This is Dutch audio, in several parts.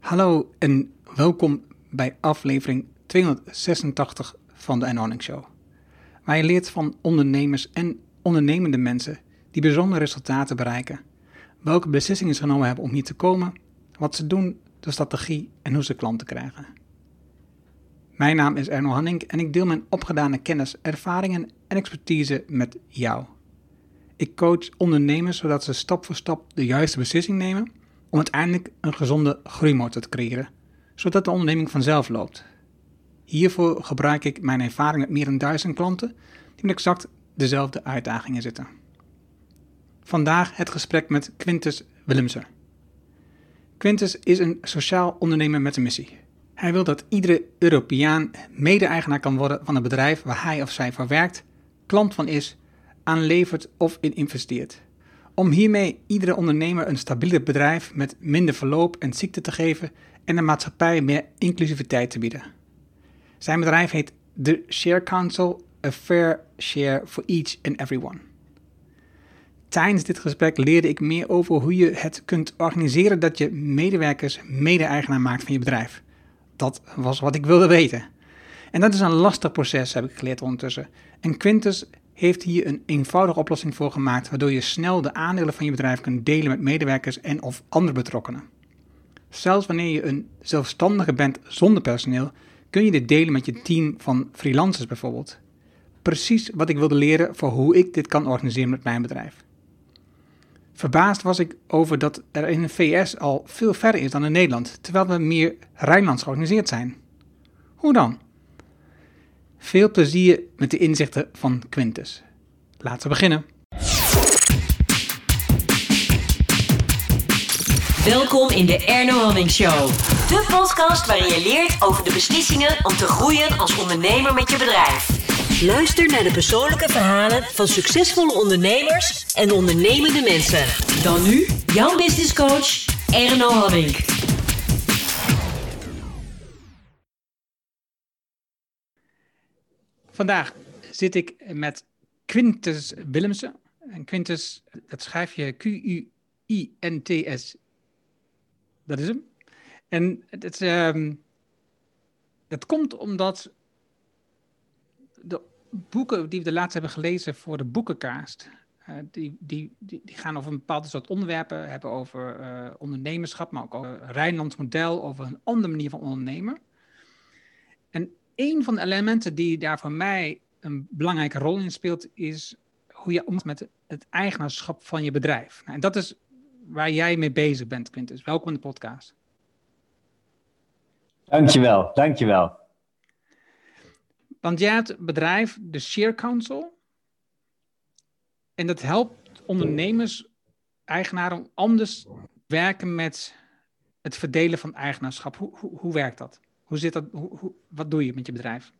Hallo en welkom bij aflevering 286 van de Earning Show. Waar je leert van ondernemers en ondernemende mensen die bijzondere resultaten bereiken. Welke beslissingen ze genomen hebben om hier te komen, wat ze doen, de strategie en hoe ze klanten krijgen. Mijn naam is Erno Hanning en ik deel mijn opgedane kennis, ervaringen en expertise met jou. Ik coach ondernemers zodat ze stap voor stap de juiste beslissing nemen om uiteindelijk een gezonde groeimotor te creëren, zodat de onderneming vanzelf loopt. Hiervoor gebruik ik mijn ervaring met meer dan duizend klanten die met exact dezelfde uitdagingen zitten. Vandaag het gesprek met Quintus Willemser. Quintus is een sociaal ondernemer met een missie. Hij wil dat iedere Europeaan mede-eigenaar kan worden van een bedrijf waar hij of zij voor werkt, klant van is, aanlevert of in investeert. Om hiermee iedere ondernemer een stabieler bedrijf met minder verloop en ziekte te geven en de maatschappij meer inclusiviteit te bieden. Zijn bedrijf heet The Share Council, a fair share for each and everyone. Tijdens dit gesprek leerde ik meer over hoe je het kunt organiseren dat je medewerkers mede-eigenaar maakt van je bedrijf. Dat was wat ik wilde weten. En dat is een lastig proces, heb ik geleerd ondertussen. En Quintus heeft hier een eenvoudige oplossing voor gemaakt, waardoor je snel de aandelen van je bedrijf kunt delen met medewerkers en of andere betrokkenen. Zelfs wanneer je een zelfstandige bent zonder personeel, kun je dit delen met je team van freelancers bijvoorbeeld. Precies wat ik wilde leren voor hoe ik dit kan organiseren met mijn bedrijf. Verbaasd was ik over dat er in de VS al veel verder is dan in Nederland, terwijl we meer Rijnlands georganiseerd zijn. Hoe dan? Veel plezier met de inzichten van Quintus. Laten we beginnen. Welkom in de Erno Hamming Show. De podcast waarin je leert over de beslissingen om te groeien als ondernemer met je bedrijf. Luister naar de persoonlijke verhalen van succesvolle ondernemers en ondernemende mensen. Dan nu jouw business coach Erno Hamming. Vandaag zit ik met Quintus Willemsen. En Quintus, dat schrijf je Q-U-I-N-T-S. Dat is hem. En het, um, dat komt omdat de boeken die we de laatst hebben gelezen voor de boekenkaast, uh, die, die, die, gaan over een bepaald soort onderwerpen, hebben over uh, ondernemerschap, maar ook over Rijnlands model, over een andere manier van ondernemen. En een van de elementen die daar voor mij een belangrijke rol in speelt, is hoe je omgaat met het eigenaarschap van je bedrijf. Nou, en dat is waar jij mee bezig bent, Quintus. Welkom in de podcast. Dankjewel, dankjewel. Want jij hebt het bedrijf, de Share Council. En dat helpt ondernemers, eigenaren, om anders werken met het verdelen van eigenaarschap. Hoe, hoe, hoe werkt dat? Hoe zit dat? Hoe, wat doe je met je bedrijf?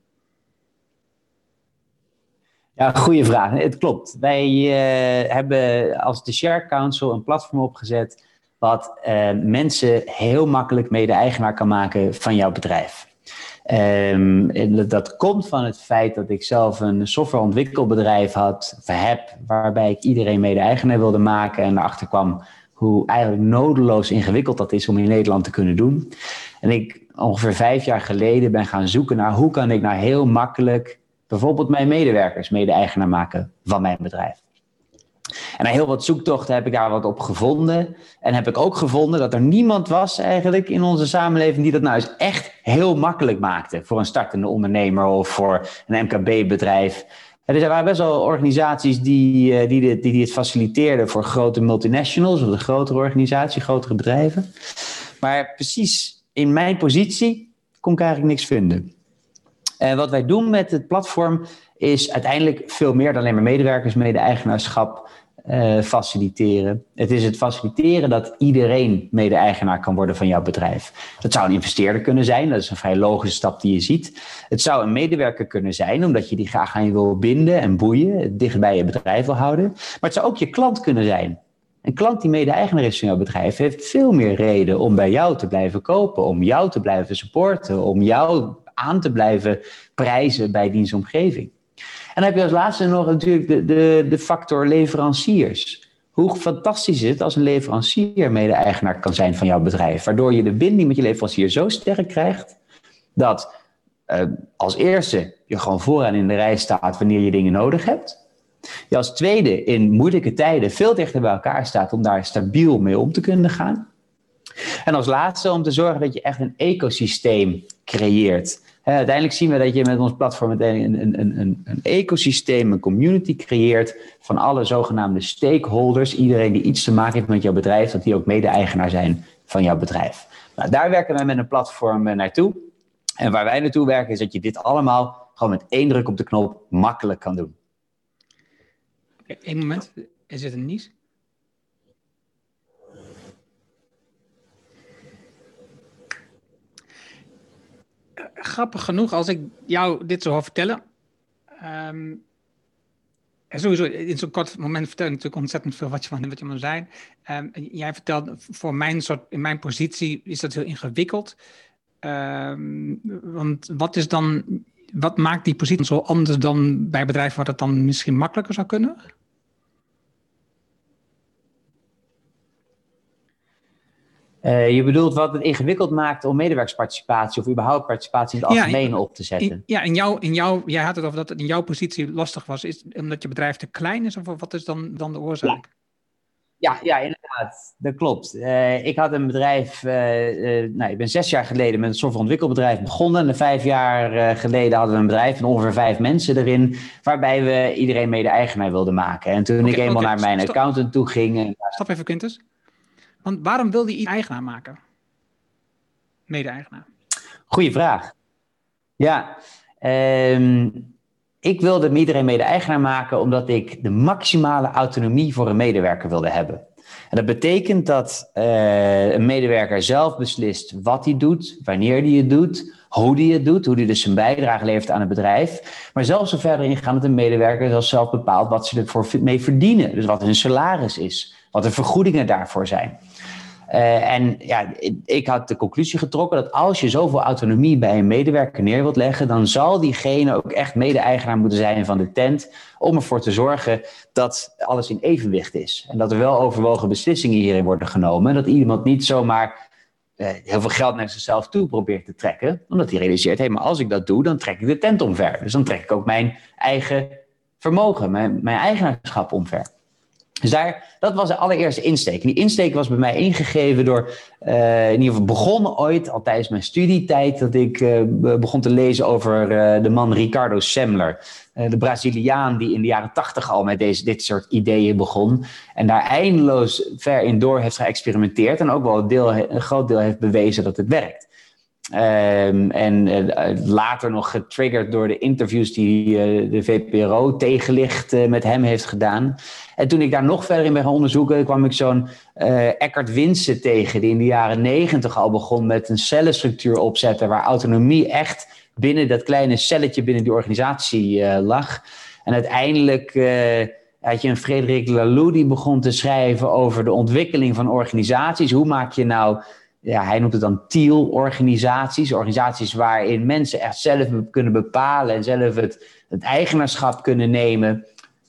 Ja, goede vraag. Het klopt. Wij uh, hebben als de Share Council een platform opgezet wat uh, mensen heel makkelijk mede-eigenaar kan maken van jouw bedrijf. Um, dat komt van het feit dat ik zelf een softwareontwikkelbedrijf had, heb, waarbij ik iedereen mede-eigenaar wilde maken en erachter kwam hoe eigenlijk nodeloos ingewikkeld dat is om in Nederland te kunnen doen. En ik ongeveer vijf jaar geleden ben gaan zoeken naar hoe kan ik nou heel makkelijk bijvoorbeeld mijn medewerkers mede-eigenaar maken van mijn bedrijf. En na heel wat zoektochten heb ik daar wat op gevonden. En heb ik ook gevonden dat er niemand was eigenlijk in onze samenleving die dat nou eens echt heel makkelijk maakte voor een startende ondernemer of voor een MKB-bedrijf. Er waren best wel organisaties die, eh, die, dit, die, faciliteerden voor grote multinationals of de grotere organisatie, grotere bedrijven. Maar precies in mijn positie kon ik eigenlijk niks vinden. En wat wij doen met het platform is uiteindelijk veel meer dan alleen maar medewerkers, mede-eigenaarschap uh, faciliteren. Het is het faciliteren dat iedereen mede-eigenaar kan worden van jouw bedrijf. Dat zou een investeerder kunnen zijn, dat is een vrij logische stap die je ziet. Het zou een medewerker kunnen zijn, omdat je die graag aan je wil binden en boeien, dicht bij je bedrijf wil houden. Maar het zou ook je klant kunnen zijn. Een klant die mede-eigenaar is van jouw bedrijf heeft veel meer reden om bij jou te blijven kopen, om jou te blijven supporten, om jou aan te blijven prijzen bij dienstomgeving. En dan heb je als laatste nog natuurlijk de, de, de factor leveranciers. Hoe fantastisch is het als een leverancier mede-eigenaar kan zijn van jouw bedrijf, waardoor je de binding met je leverancier zo sterk krijgt dat uh, als eerste je gewoon vooraan in de rij staat wanneer je dingen nodig hebt. Je als tweede in moeilijke tijden veel dichter bij elkaar staat om daar stabiel mee om te kunnen gaan. En als laatste om te zorgen dat je echt een ecosysteem creëert. uiteindelijk zien we dat je met ons platform een, een, een, een, ecosysteem, een community creëert van alle zogenaamde stakeholders. Iedereen die iets te maken heeft met jouw bedrijf, dat die ook mede-eigenaar zijn van jouw bedrijf. Nou, daar werken wij met een platform eh, naartoe. En waar wij naartoe werken is dat je dit allemaal gewoon met één druk op de knop makkelijk kan doen. Eén moment, is het een nies? grappig genoeg, als ik jou dit zo hoor vertellen. Um, sowieso, in zo'n kort moment vertel je natuurlijk ontzettend veel wat je van wat je moet zijn. Um, jij vertelt, voor mijn soort, in mijn positie is dat heel ingewikkeld. Um, want wat is dan, wat maakt die positie zo anders dan bij bedrijven waar dat dan misschien makkelijker zou kunnen? Uh, je bedoelt wat het ingewikkeld maakt om medewerkersparticipatie of überhaupt participatie in het algemeen op te zetten? In, ja, in jouw, in jouw, jij had het over dat het in jouw positie lastig was. Is omdat je bedrijf te klein is of wat is dan, dan de oorzaak? Ja. Ja, inderdaad, dat klopt. Uh, ik had een bedrijf, uh, nou, ik ben zes jaar geleden met een softwareontwikkelbedrijf begonnen. En vijf jaar geleden hadden we een bedrijf van ongeveer vijf mensen erin, waarbij we iedereen mede-eigenaar wilden maken. En toen ik eenmaal naar mijn accountant toe ging. Stap even, Quintus. Want waarom wil hij eigenaar maken? Mede-eigenaar. Goeie vraag. Ja, um, ik wilde iedereen mede-eigenaar maken omdat ik de maximale autonomie voor een medewerker wilde hebben. En dat betekent dat uh, een medewerker zelf beslist wat hij doet, wanneer hij het doet, hoe hij het doet, hoe hij dus zijn bijdrage levert aan het bedrijf. Maar zelfs zo verder ingaan dat een medewerker zelf bepaalt wat ze ervoor mee verdienen. Dus wat hun salaris is, wat de vergoedingen daarvoor zijn. Uh, en ja, ik had de conclusie getrokken dat als je zoveel autonomie bij een medewerker neer wilt leggen, dan zal diegene ook echt mede-eigenaar moeten zijn van de tent. Om ervoor te zorgen dat alles in evenwicht is. En dat er wel overwogen beslissingen hierin worden genomen. En dat iemand niet zomaar uh, heel veel geld naar zichzelf toe probeert te trekken. Omdat hij realiseert, hé, hey, maar als ik dat doe, dan trek ik de tent omver. Dus dan trek ik ook mijn eigen vermogen, mijn eigenaarschap omver. Dus daar, dat was de allereerste insteek. En die insteek was bij mij ingegeven door, uh, in ieder geval begonnen ooit, al tijdens mijn studietijd, dat ik uh, begon te lezen over uh, de man Ricardo Semler. de Braziliaan die in de jaren tachtig al met deze, dit soort ideeën begon. En daar eindeloos ver in door heeft geëxperimenteerd. En ook wel deel, een groot deel heeft bewezen dat het werkt. Um, en uh, later nog getriggerd door de interviews die uh, de VPRO tegenlicht uh, met hem heeft gedaan. En toen ik daar nog verder in ben gaan onderzoeken, kwam ik zo'n Eckhart Winsen tegen, die in de jaren negentig al begon met een cellenstructuur opzetten, waar autonomie echt binnen dat kleine celletje binnen die organisatie lag. En uiteindelijk had je een Frederik Laloux die begon te schrijven over de ontwikkeling van organisaties. Hoe maak je nou ja, hij noemt het dan TEAL-organisaties. Organisaties waarin mensen echt zelf kunnen bepalen en zelf het, het eigenaarschap kunnen nemen.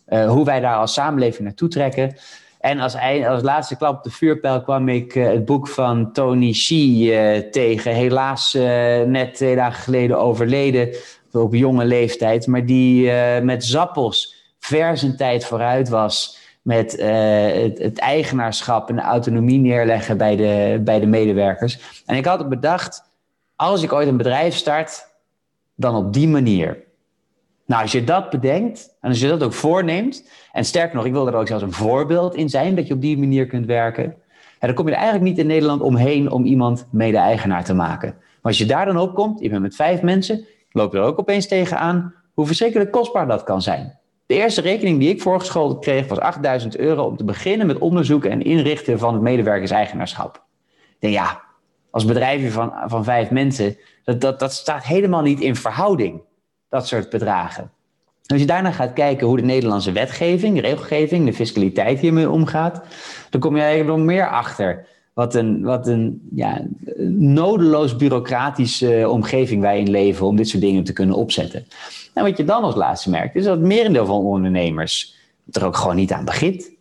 Uh, hoe wij daar als samenleving naartoe trekken. En als, als laatste klap op de vuurpijl kwam ik uh, het boek van Tony Xi uh, tegen. Helaas net twee dagen geleden overleden op jonge leeftijd. Maar die met Zappels ver zijn tijd vooruit was met uh, het, eigenaarschap en de autonomie neerleggen bij de, bij de medewerkers. En ik had bedacht, als ik ooit een bedrijf start, dan op die manier. Nou, als je dat bedenkt en als je dat ook voorneemt, en sterker nog, ik wil er ook zelfs een voorbeeld in zijn dat je op die manier kunt werken, en dan kom je er eigenlijk niet in Nederland omheen om iemand mede-eigenaar te maken. Maar als je daar dan op komt, je bent met vijf mensen, loop je er ook opeens tegenaan hoe verschrikkelijk kostbaar dat kan zijn. De eerste rekening die ik voorgeschoteld kreeg was 8000 euro om te beginnen met onderzoeken en inrichten van het medewerkerseigenaarschap. Denk ja, als bedrijfje van, van vijf mensen, dat, dat, dat staat helemaal niet in verhouding, dat soort bedragen. Als je daarna gaat kijken hoe de Nederlandse wetgeving, de regelgeving, de fiscaliteit hiermee omgaat, dan kom je eigenlijk nog meer achter wat een, wat een ja, nodeloos bureaucratische omgeving wij in leven om dit soort dingen te kunnen opzetten. En wat je dan als laatste merkt, is dat het merendeel van ondernemers er ook gewoon niet aan begint.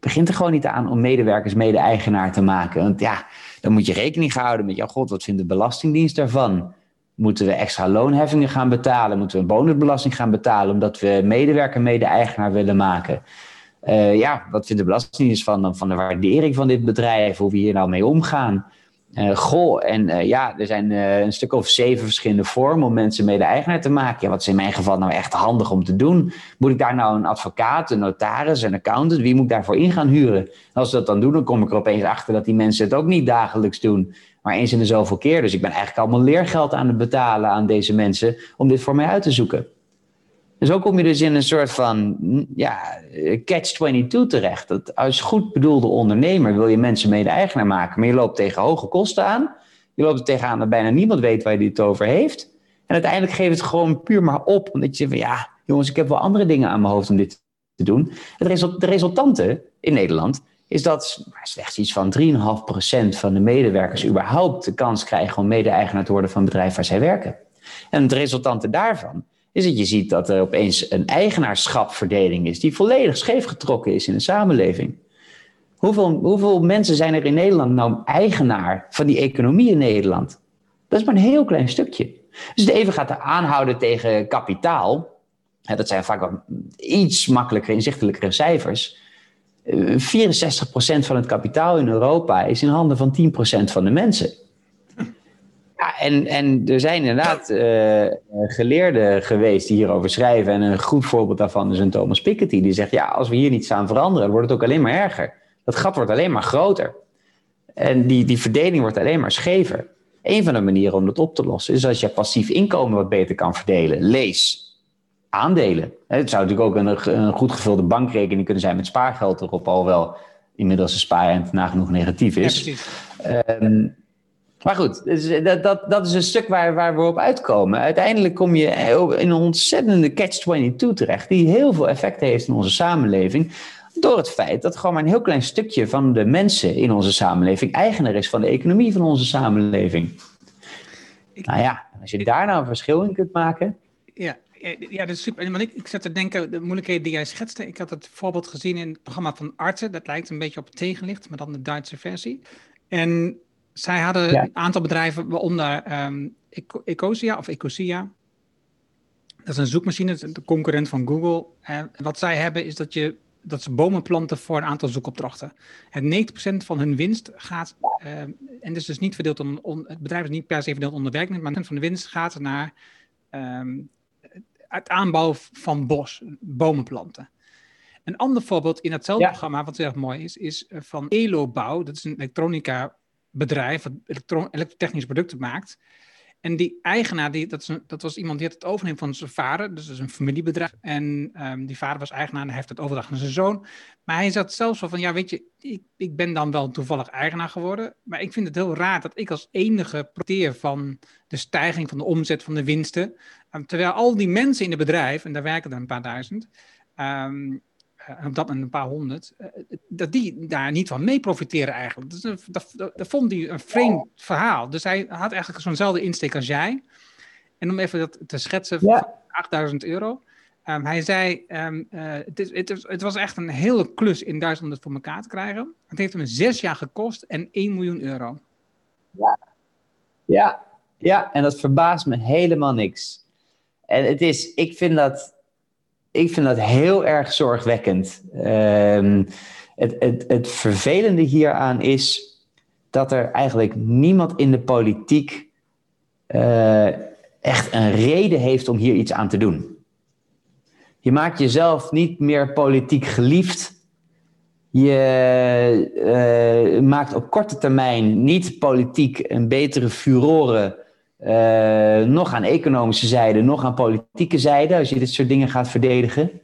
begint er gewoon niet aan om medewerkers mede-eigenaar te maken. Want ja, dan moet je rekening houden met, ja god, wat vindt de Belastingdienst daarvan? Moeten we extra loonheffingen gaan betalen? Moeten we een bonusbelasting gaan betalen omdat we medewerker mede-eigenaar willen maken? Uh, ja, wat vindt de Belastingdienst van, van de waardering van dit bedrijf? Hoe we hier nou mee omgaan? Uh, goh, en uh, ja, er zijn uh, een stuk of zeven verschillende vormen om mensen mede-eigenaar te maken. Ja, wat is in mijn geval nou echt handig om te doen? Moet ik daar nou een advocaat, een notaris, een accountant, wie moet ik daarvoor in gaan huren? En als ze dat dan doen, dan kom ik er opeens achter dat die mensen het ook niet dagelijks doen, maar eens in de zoveel keer. Dus ik ben eigenlijk allemaal leergeld aan het betalen aan deze mensen om dit voor mij uit te zoeken. Dus ook kom je dus in een soort van ja, catch-22 terecht. Dat als goed bedoelde ondernemer wil je mensen mede-eigenaar maken, maar je loopt tegen hoge kosten aan. Je loopt er tegenaan dat bijna niemand weet waar je het over heeft. En uiteindelijk geef het gewoon puur maar op. Omdat je van ja, jongens, ik heb wel andere dingen aan mijn hoofd om dit te doen. Het de resultante in Nederland is dat slechts iets van 3,5% van de medewerkers überhaupt de kans krijgen om mede-eigenaar te worden van het bedrijf waar zij werken. En het resultante daarvan is dat je ziet dat er opeens een eigenaarschapverdeling is die volledig scheef getrokken is in de samenleving. Hoeveel, hoeveel mensen zijn er in Nederland nou eigenaar van die economie in Nederland? Dat is maar een heel klein stukje. Dus het even gaat aanhouden tegen kapitaal. Dat zijn vaak wat iets makkelijker, inzichtelijkere cijfers. 64% eh, van het kapitaal in Europa is in handen van 10% van de mensen. Ja, en, en er zijn inderdaad uh, geleerden geweest die hierover schrijven. En een goed voorbeeld daarvan is een Thomas Piketty. Die zegt, ja, als we hier niet aan veranderen, wordt het ook alleen maar erger. Dat gat wordt alleen maar groter. En die, die verdeling wordt alleen maar schever. Een van de manieren om dat op te lossen is als je passief inkomen wat beter kan verdelen. Lees aandelen. Het zou natuurlijk ook een, een goed gevulde bankrekening kunnen zijn met spaargeld erop, al wel inmiddels de spaarrente nagenoeg negatief is. Ja, maar goed, dus dat, dat, dat is een stuk waar, waar we op uitkomen. Uiteindelijk kom je in een ontzettende catch-22 terecht, die heel veel effect heeft in onze samenleving. Door het feit dat gewoon maar een heel klein stukje van de mensen in onze samenleving eigenaar is van de economie van onze samenleving. nou ja, als je daar nou een verschil in kunt maken. Ja, ja, dat is super. Want ik, ik zat te denken, de moeilijkheden die jij schetste. Ik had het voorbeeld gezien in het programma van artsen. Dat lijkt een beetje op tegenlicht, maar dan de Duitse versie. En zij hadden een aantal bedrijven, waaronder um, Ecosia of Ecosia. Dat is een zoekmachine, de concurrent van Google. En wat zij hebben is dat, je, dat ze bomen planten voor een aantal zoekopdrachten. En 90% van hun winst gaat, uh, en dus, dus niet verdeeld on, het bedrijf is niet per se verdeeld onder werknemers, maar van de winst gaat naar um, het aanbouwen van bos, bomen planten. Een ander voorbeeld in hetzelfde programma, wat heel erg mooi is, is eh, van Elobouw. Dat is een elektronica bedrijf dat elektrotechnische producten maakt. En die eigenaar, die, dat, is dat was iemand die had het overnemen van zijn vader. Dus dat is een familiebedrijf. En um, die vader was eigenaar en heeft het overdracht aan zijn zoon. Maar hij zat zelfs wel van, ja weet je, ik, ik ben dan wel toevallig eigenaar geworden. Maar ik vind het heel raar dat ik als enige profiteer van de stijging van de omzet van de winsten. Um, terwijl al die mensen in het bedrijf, en daar werken er een paar duizend... Um, op dat moment een paar honderd, uh, dat die daar niet van mee profiteren eigenlijk. Dus, dat, dat, dat, vond hij een vreemd verhaal. Dus hij had eigenlijk zo'nzelfde insteek als jij. En om even dat te schetsen, ja. 8000 euro. Um, hij zei, um, uh, het, is, het, is, het, was echt een hele klus in Duitsland om het voor elkaar te krijgen. Het heeft hem zes jaar gekost en 1 miljoen euro. Ja, ja, ja en dat verbaast me helemaal niks. En het is, ik vind dat ik vind dat heel erg zorgwekkend. Um, het, het, het vervelende hieraan is dat er eigenlijk niemand in de politiek uh, echt een reden heeft om hier iets aan te doen. Je maakt jezelf niet meer politiek geliefd. Je uh, maakt op korte termijn niet politiek een betere furore uh, nog aan economische zijde, nog aan politieke zijde, als je dit soort dingen gaat verdedigen.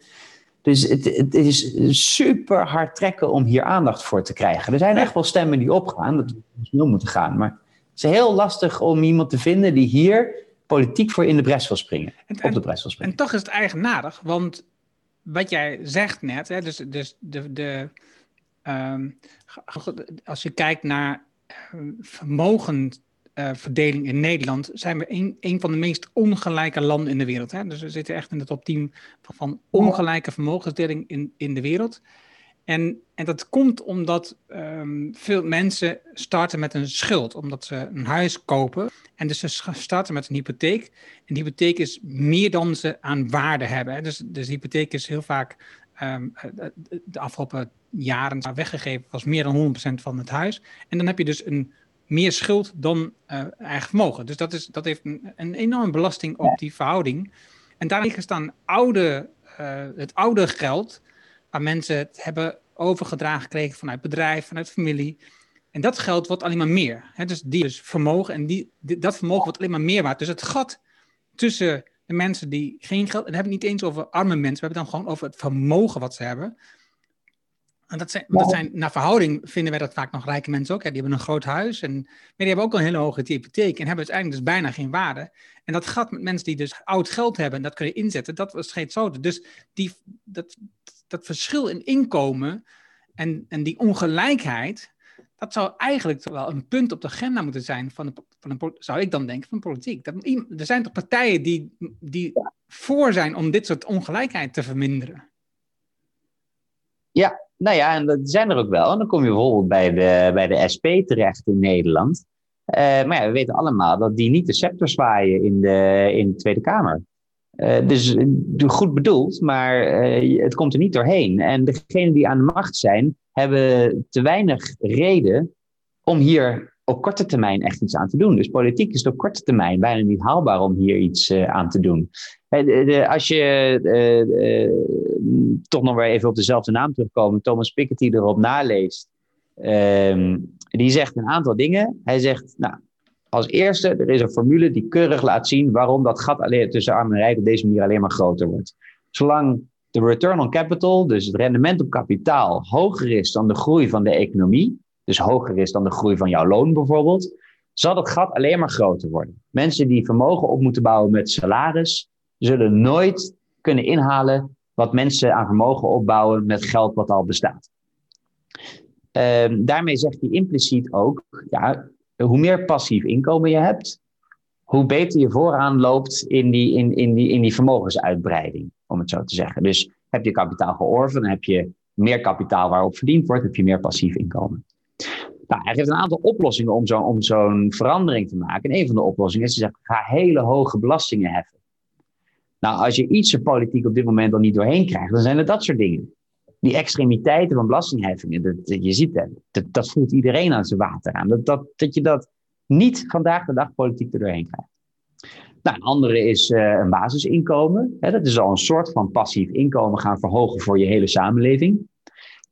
Dus het, het, is super hard trekken om hier aandacht voor te krijgen. Er zijn echt wel stemmen die opgaan, dat we snel moeten gaan. Maar het is heel lastig om iemand te vinden die hier politiek voor in de bres wil springen. En, op de bres wil springen. En toch is het eigenaardig, want wat jij zegt net, hè, dus, dus de, de, um, als je kijkt naar uh, vermogen verdeling in Nederland zijn we een, een van de meest ongelijke landen in de wereld. Hè? Dus we zitten echt in de top 10 van, van ongelijke vermogensdeling in, in de wereld. En, en dat komt omdat ehm, veel mensen starten met een schuld, omdat ze een huis kopen. En dus ze starten met een hypotheek. En die hypotheek is meer dan ze aan waarde hebben. Dus, dus de hypotheek is heel vaak ehm, de afgelopen jaren weggegeven, was meer dan 100% van het huis. En dan heb je dus een meer schuld dan uh, eigen vermogen. Dus dat, is, dat heeft een, een enorme belasting op die verhouding. En daar liggen staan oude, uh, het oude geld, waar mensen het hebben overgedragen gekregen vanuit bedrijf, vanuit familie. En dat geld wordt alleen maar meer. Hè? Dus die dus vermogen en die, dat vermogen wordt alleen maar meer waard. Dus het gat tussen de mensen die geen geld, en dan hebben we niet eens over arme mensen, we hebben het dan gewoon over het vermogen wat ze hebben. En dat zijn, dat zijn, naar verhouding vinden wij dat vaak nog rijke mensen ook. Ja, die hebben een groot huis, en, maar die hebben ook een hele hoge hypotheek en hebben uiteindelijk dus bijna geen waarde. En dat gat met mensen die dus oud geld hebben en dat kun je inzetten, dat was steeds zo. Dus die, dat, dat verschil in inkomen en, en die ongelijkheid, dat zou eigenlijk wel een punt op de agenda moeten zijn van, de, van een, zou ik dan denken, van politiek. Dat, er zijn toch partijen die, die voor zijn om dit soort ongelijkheid te verminderen? Ja, nou ja, en dat zijn er ook wel. En dan kom je bijvoorbeeld bij de, bij de SP terecht in Nederland. Uh, maar ja, we weten allemaal dat die niet de scepter zwaaien in de, in de Tweede Kamer. Uh, dus eh, goed bedoeld, maar het komt er niet doorheen. En degenen die aan de macht zijn, hebben te weinig reden om hier op korte termijn echt iets aan te doen. Dus politiek is op korte termijn bijna niet haalbaar om hier iets aan te doen. Als je toch nog weer even op dezelfde naam terugkomen, Thomas Piketty erop naleest, ehm, die zegt een aantal dingen. Hij zegt, nou, als eerste, er is een formule die keurig laat zien waarom dat gat alleen tussen arm en rijk op deze manier alleen maar groter wordt. Zolang de return on capital, dus het rendement op kapitaal, hoger is dan de groei van de economie, dus hoger is dan de groei van jouw loon bijvoorbeeld, zal het gat alleen maar groter worden. Mensen die vermogen op moeten bouwen met salaris, zullen nooit kunnen inhalen wat mensen aan vermogen opbouwen met geld wat al bestaat. Um, daarmee zegt hij impliciet ook, ja, hoe meer passief inkomen je hebt, hoe beter je vooraan loopt in die, in, in, die, in die vermogensuitbreiding, om het zo te zeggen. Dus heb je kapitaal georven, heb je meer kapitaal waarop verdiend wordt, heb je meer passief inkomen. Nou, hij geeft een aantal oplossingen om zo'n om zo'n verandering te maken. En een van de oplossingen is te zeggen, ga hele hoge belastingen heffen. Nou, als je iets er politiek op dit moment al niet doorheen krijgt, dan zijn het dat soort dingen die extremiteiten van belastingheffingen, dat, je ziet dat, dat, voelt iedereen aan zijn water aan. Dat, dat, dat je dat niet vandaag de dag politiek er doorheen krijgt. Nou, een andere is uh, een basisinkomen. dat is al een soort van passief inkomen gaan verhogen voor je hele samenleving.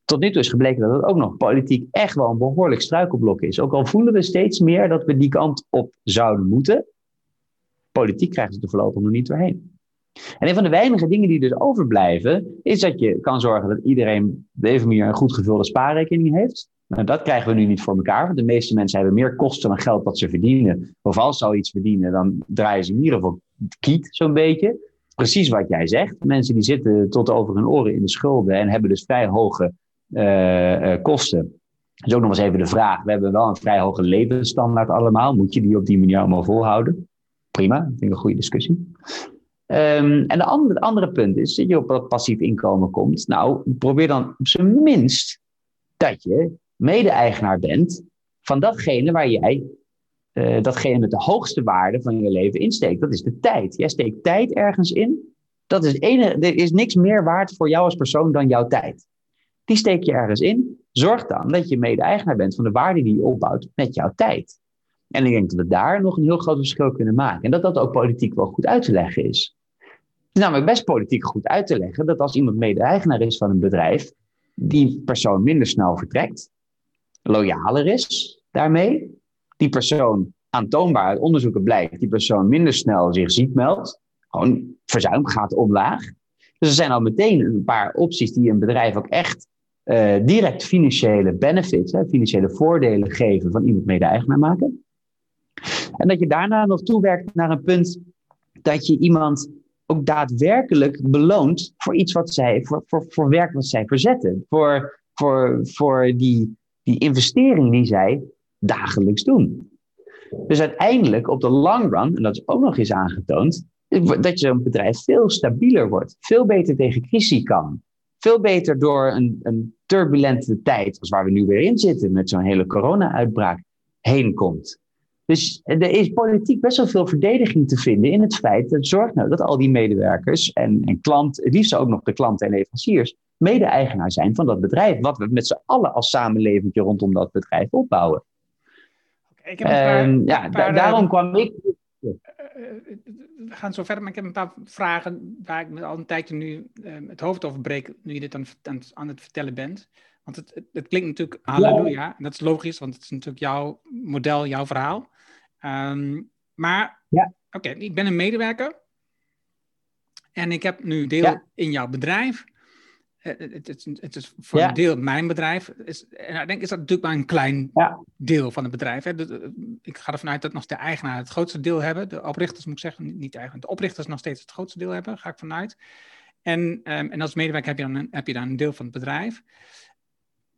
Tot nu toe is gebleken dat het ook nog politiek echt wel een behoorlijk struikelblok is. Ook al voelen we steeds meer dat we die kant op zouden moeten. Politiek krijgen ze er voorlopig nog niet doorheen. En een van de weinige dingen die dus overblijven, is dat je kan zorgen dat iedereen op deze manier een goed gevulde spaarrekening heeft. Nou, dat krijgen we nu niet voor elkaar, want de meeste mensen hebben meer kosten dan geld wat ze verdienen. Of als ze al iets verdienen, dan draaien ze in ieder geval kiet zo'n beetje. Precies wat jij zegt. Mensen die zitten tot over hun oren in de schulden en hebben dus vrij hoge uh, uh, kosten. Dat is ook nog eens even de vraag. We hebben wel een vrij hoge levensstandaard allemaal. Moet je die op die manier allemaal volhouden? Prima, dat vind ik een goede discussie. Um, en de andere, andere punt is dat je op dat passief inkomen komt. Nou, probeer dan op zijn minst dat je mede-eigenaar bent van datgene waar jij, uh, datgene met de hoogste waarde van je leven insteekt. Dat is de tijd. Jij steekt tijd ergens in. Dat is enige, er is niks meer waard voor jou als persoon dan jouw tijd. Die steek je ergens in. Zorg dan dat je mede-eigenaar bent van de waarde die je opbouwt met jouw tijd. En ik denk dat we daar nog een heel groot verschil kunnen maken. En dat dat ook politiek wel goed uit te leggen is. Is namelijk best politiek goed uit te leggen dat als iemand mede-eigenaar is van een bedrijf, die persoon minder snel vertrekt, loyaler is daarmee, die persoon aantoonbaar uit onderzoeken blijkt, die persoon minder snel zich ziek meldt, gewoon verzuim gaat omlaag. Dus er zijn al meteen een paar opties die een bedrijf ook echt uh, direct financiële benefits, hè, financiële voordelen geven van iemand mede-eigenaar maken. En dat je daarna nog toewerkt naar een punt dat je iemand ook daadwerkelijk beloont voor iets wat zij, voor, voor, voor werk wat zij verzetten. Voor, voor, voor die, die investering die zij dagelijks doen. Dus uiteindelijk op de long run, en dat is ook nog eens aangetoond, dat je zo'n bedrijf veel stabieler wordt, veel beter tegen crisis kan. Veel beter door een, een turbulente tijd, als waar we nu weer in zitten met zo'n hele corona-uitbraak, heen komt. Dus er is politiek best wel veel verdediging te vinden in het feit dat zorgt nou dat al die medewerkers en, en klant, het liefst ook nog de klanten en leveranciers, mede-eigenaar zijn van dat bedrijf. Wat we met z'n allen als samenleving rondom dat bedrijf opbouwen. ik heb een paar, um, ja, paar, daarom kwam ik. Uh, we gaan zo verder, maar ik heb een paar vragen waar ik me al een tijdje nu uh, het hoofd over breek, nu je dit aan, aan, aan het vertellen bent. Want het, het, het klinkt natuurlijk halleluja, ja. en dat is logisch, want het is natuurlijk jouw model, jouw verhaal. Um, maar, ja. oké, okay, ik ben een medewerker en ik heb nu deel Ja. in jouw bedrijf. Eh, Het, het, het is voor Ja. een deel mijn bedrijf. Is, en ik denk is dat natuurlijk maar een klein Ja. deel van het bedrijf. Hè. Ik ga ervan uit dat nog de eigenaar het grootste deel hebben. De oprichters moet ik zeggen, niet, de eigenaar. De oprichters nog steeds het grootste deel hebben, ga ik vanuit. En, ehm, en als medewerker heb je, dan een, heb je dan een deel van het bedrijf.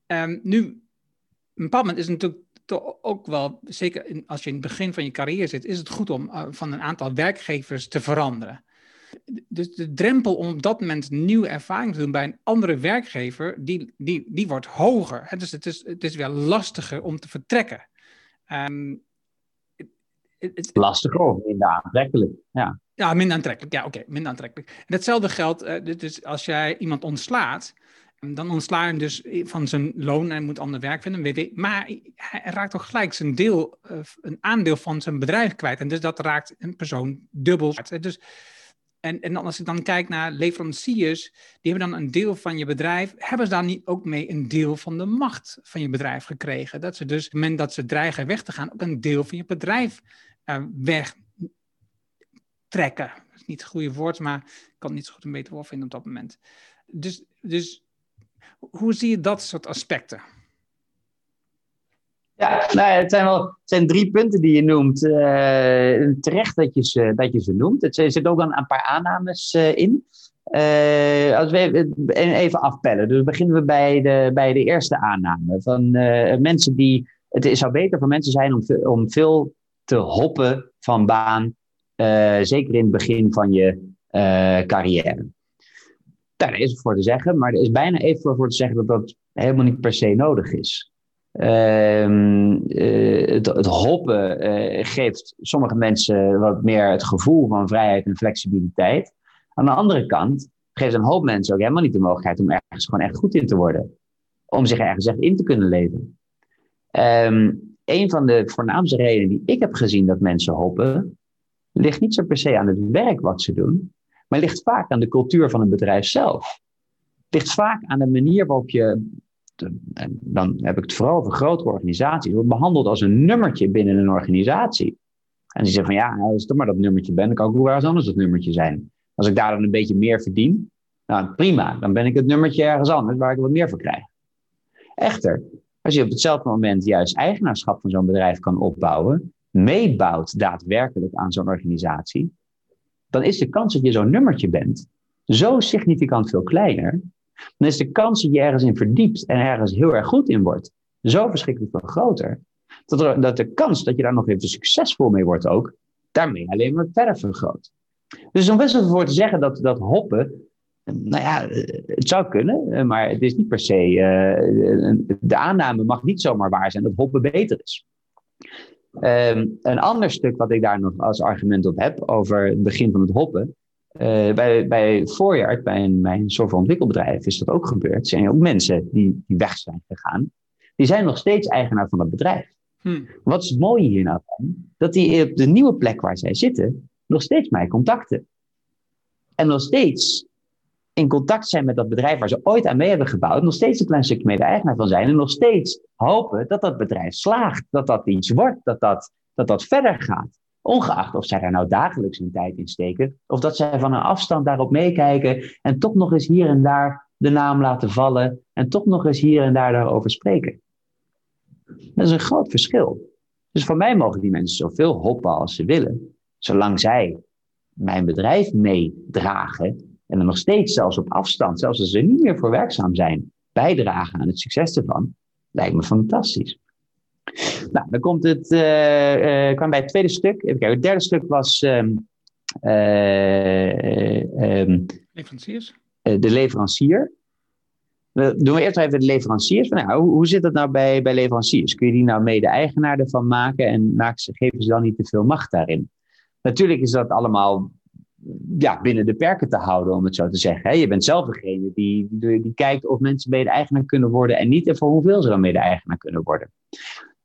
Ehm, nu, op een bepaald moment is het natuurlijk toch ook wel, zeker in, als je in het begin van je carrière zit, is het goed om eh, van een aantal werkgevers te veranderen. Dus de drempel om op dat moment nieuwe ervaring te doen bij een andere werkgever, die, die, die wordt hoger. Hè? Dus het is, het is weer lastiger om te vertrekken. Het- Lastig of minder aantrekkelijk. Ja. ja, minder aantrekkelijk. Ja, oké, minder aantrekkelijk. En hetzelfde geldt, dus als jij iemand ontslaat, dan ontsla je hem dus van zijn loon en moet ander werk vinden. Maar hij raakt toch gelijk zijn deel, eh, een aandeel van zijn bedrijf kwijt. En dus dat raakt een persoon dubbel. Dus, en, en als ik dan kijk naar leveranciers, die hebben dan een deel van je bedrijf. Hebben ze daar niet ook mee een deel van de macht van je bedrijf gekregen? Dat ze dus, op het moment dat ze dreigen weg te gaan, ook een deel van je bedrijf eh, wegtrekken. Dat is niet het goede woord, maar ik kan niet zo goed een beter woord vinden op dat moment. Dus, dus hoe zie je dat soort aspecten? Ja, nou het zijn wel zijn drie punten die je noemt. Eh, terecht dat je, ze, dat je ze noemt. Het, er zitten ook een, een paar aannames eh, in. Eh, als we even afpellen. Dus beginnen we bij de, bij de eerste aanname. Van mensen die. Het zou beter voor mensen zijn om, om veel te hoppen van baan. zeker in het begin van je carrière. Daar is voor te zeggen, maar er is bijna even voor te zeggen dat dat helemaal niet per se nodig is. Ehm, eh, het, het hoppen eh, geeft sommige mensen wat meer het gevoel van vrijheid en flexibiliteit. Aan de andere kant geeft een hoop mensen ook helemaal niet de mogelijkheid om ergens gewoon echt goed in te worden. Om zich ergens echt in te kunnen leven. Ehm, een van de voornaamste redenen die ik heb gezien dat mensen hoppen, ligt niet zo per se aan het werk wat ze doen, maar ligt vaak aan de cultuur van een bedrijf zelf. Ligt vaak aan de manier waarop je en dan heb ik het vooral over grote organisaties, wordt behandeld als een nummertje binnen een organisatie. En die zeggen van ja, als toch maar dat nummertje ben, dan kan ik ook wel eens anders dat nummertje zijn. Als ik daar dan een beetje meer verdien, nou prima, dan ben ik het nummertje ergens anders waar ik wat meer voor krijg. Echter, als je op hetzelfde moment juist eigenaarschap van zo'n bedrijf kan opbouwen, meebouwt daadwerkelijk aan zo'n organisatie, dan is de kans dat je zo'n nummertje bent zo significant veel kleiner dan is de kans dat je ergens in verdiept en ergens heel erg goed in wordt, zo verschrikkelijk veel groter. Dat, dat de kans dat je daar nog even succesvol mee wordt ook, daarmee alleen maar verder vergroot. Dus om best wel voor te zeggen dat, dat hoppen, nou ja, het zou kunnen, maar het is niet per se, uh, de aanname mag niet zomaar waar zijn dat hoppen beter is. Um, een ander stuk wat ik daar nog als argument op heb, over het begin van het hoppen, uh, bij, bij Voorjaard, bij een, bij een softwareontwikkelbedrijf, is dat ook gebeurd. Er zijn ook mensen die, die weg zijn gegaan. Die zijn nog steeds eigenaar van dat bedrijf. Hmm. Wat is het mooie hier nou van? Dat die op de nieuwe plek waar zij zitten, nog steeds mij contacten. En nog steeds in contact zijn met dat bedrijf waar ze ooit aan mee hebben gebouwd. Nog steeds een klein stukje mede-eigenaar van zijn. En nog steeds hopen dat dat bedrijf slaagt. Dat dat iets wordt. Dat dat, dat, dat verder gaat. Ongeacht of zij daar nou dagelijks hun tijd in steken, of dat zij van een afstand daarop meekijken en toch nog eens hier en daar de naam laten vallen en toch nog eens hier en daar daarover spreken. Dat is een groot verschil. Dus voor mij mogen die mensen zoveel hoppen als ze willen, zolang zij mijn bedrijf meedragen en er nog steeds zelfs op afstand, zelfs als ze er niet meer voor werkzaam zijn, bijdragen aan het succes ervan, lijkt me fantastisch. Nou, dan komt het, uh, uh, kwam bij het tweede stuk. Even kijken, het derde stuk was. Um, um, Leveranciers? de leverancier. doen we eerst even de leveranciers. Nou, hoe, hoe zit het nou bij, bij leveranciers? Kun je die nou mede-eigenaar ervan maken en ze, geven ze dan niet te veel macht daarin? Natuurlijk is dat allemaal ja, binnen de perken te houden, om het zo te zeggen. Je bent zelf degene die, die, die kijkt of mensen mede-eigenaar kunnen worden en niet en voor hoeveel ze dan mede-eigenaar kunnen worden.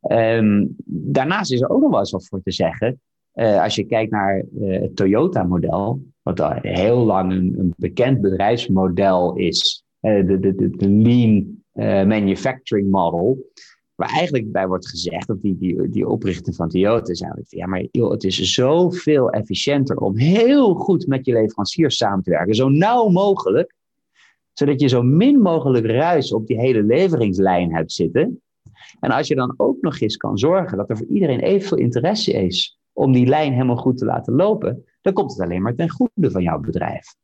Ehm, daarnaast is er ook nog wel eens wat voor te zeggen. Uh, als je kijkt naar uh, het Toyota-model, wat al heel lang een, bekend bedrijfsmodel is, uh, de, de, de, lean manufacturing model, waar eigenlijk bij wordt gezegd, dat die, die, die oprichter van Toyota eigenlijk, ja, maar joh, het is zoveel efficiënter om heel goed met je leveranciers samen te werken, zo nauw mogelijk, zodat je zo min mogelijk ruis op die hele leveringslijn hebt zitten. En als je dan ook nog eens kan zorgen dat er voor iedereen evenveel interesse is om die lijn helemaal goed te laten lopen, dan komt het alleen maar ten goede van jouw bedrijf.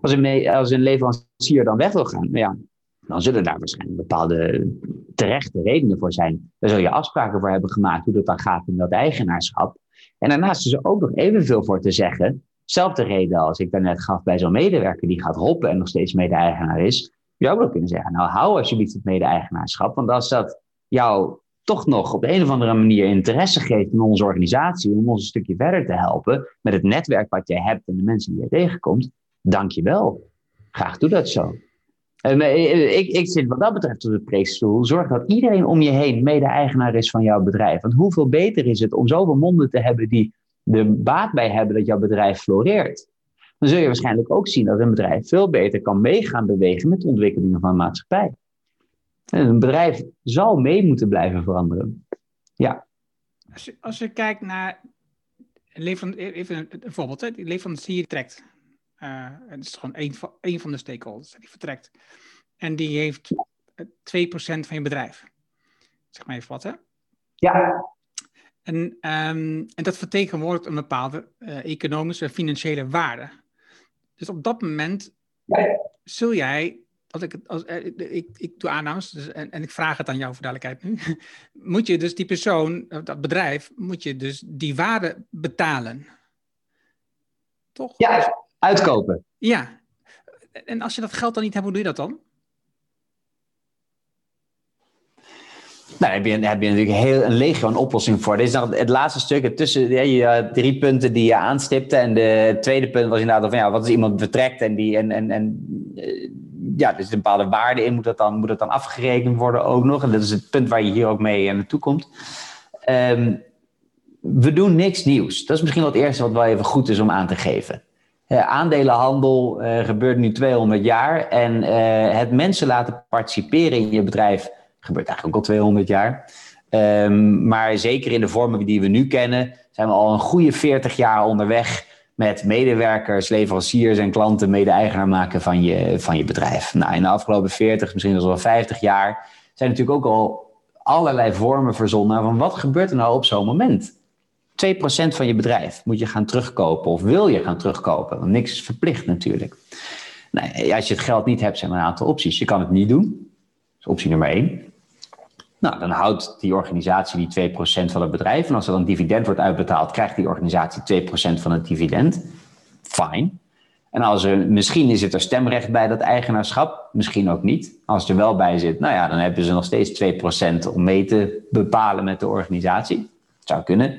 Als een, als een leverancier dan weg wil gaan, nou ja, dan zullen daar waarschijnlijk bepaalde terechte redenen voor zijn. Daar zul je afspraken voor hebben gemaakt hoe dat dan gaat in dat eigenaarschap. En daarnaast is er ook nog evenveel voor te zeggen. Zelfde reden als ik daarnet gaf bij zo'n medewerker die gaat hoppen en nog steeds mede-eigenaar is. Je zou ook kunnen zeggen, nou hou alsjeblieft het mede-eigenaarschap. Want als dat jou toch nog op de een of andere manier interesse geeft in onze organisatie, om ons een stukje verder te helpen met het netwerk wat jij hebt en de mensen die je tegenkomt, dank je wel. Graag doe dat zo. En eh, ik, ik zit wat dat betreft op de preekstoel. Zorg dat iedereen om je heen mede-eigenaar is van jouw bedrijf. Want hoeveel beter is het om zoveel monden te hebben die er baat bij hebben dat jouw bedrijf floreert. Dan zul je waarschijnlijk ook zien dat een bedrijf veel beter kan meegaan bewegen met de ontwikkelingen van de maatschappij. En een bedrijf zal mee moeten blijven veranderen. Ja. Als je, kijkt naar, even een, een voorbeeld, hè, leverancier trekt het is gewoon één van, één van de stakeholders die vertrekt. En die heeft 2% van je bedrijf. Zeg maar even wat, hè? Ja. En, um, en dat vertegenwoordigt een bepaalde uh, economische financiële waarde. Dus op dat moment ja. zul jij, als ik, als, uh, ik, ik doe aannames dus, en, en ik vraag het aan jou voor duidelijkheid nu, moet je dus die persoon, dat bedrijf, moet je dus die waarde betalen. Toch? Ja, Uitkopen. Ja. En als je dat geld dan niet hebt, hoe doe je dat dan? Nou, heb je, heb je natuurlijk heel, een legio een oplossing voor. Dit is nog het laatste stuk. Tussen ja, je drie punten die je aanstipte. En de tweede punt was inderdaad van ja, wat als iemand vertrekt en die en, en, en uh, ja, er zit een bepaalde waarde in, moet dat, dan, moet dat dan afgerekend worden ook nog. En dat is het punt waar je hier ook mee naartoe komt. Um, we doen niks nieuws. Dat is misschien wel het eerste wat wel even goed is om aan te geven. Uh, aandelenhandel uh, gebeurt nu 200 jaar. En uh, het mensen laten participeren in je bedrijf gebeurt eigenlijk ook al 200 jaar. Um, maar zeker in de vormen die we nu kennen, zijn we al een goede 40 jaar onderweg met medewerkers, leveranciers en klanten mede-eigenaar maken van je, van je bedrijf. Nou, in de afgelopen 40, misschien wel 50 jaar, zijn natuurlijk ook al allerlei vormen verzonnen van wat gebeurt er nou op zo'n moment. 2% van je bedrijf moet je gaan terugkopen of wil je gaan terugkopen. Want niks is verplicht natuurlijk. Nee, als je het geld niet hebt, zijn er een aantal opties. Je kan het niet doen. Dat is optie nummer 1. Nou, dan houdt die organisatie die 2% van het bedrijf. En als er dan dividend wordt uitbetaald, krijgt die organisatie 2% van het dividend. Fijn. En als er, misschien zit er stemrecht bij dat eigenaarschap, misschien ook niet. Als er wel bij zit, nou ja, dan hebben ze nog steeds 2% om mee te bepalen met de organisatie. Dat zou kunnen.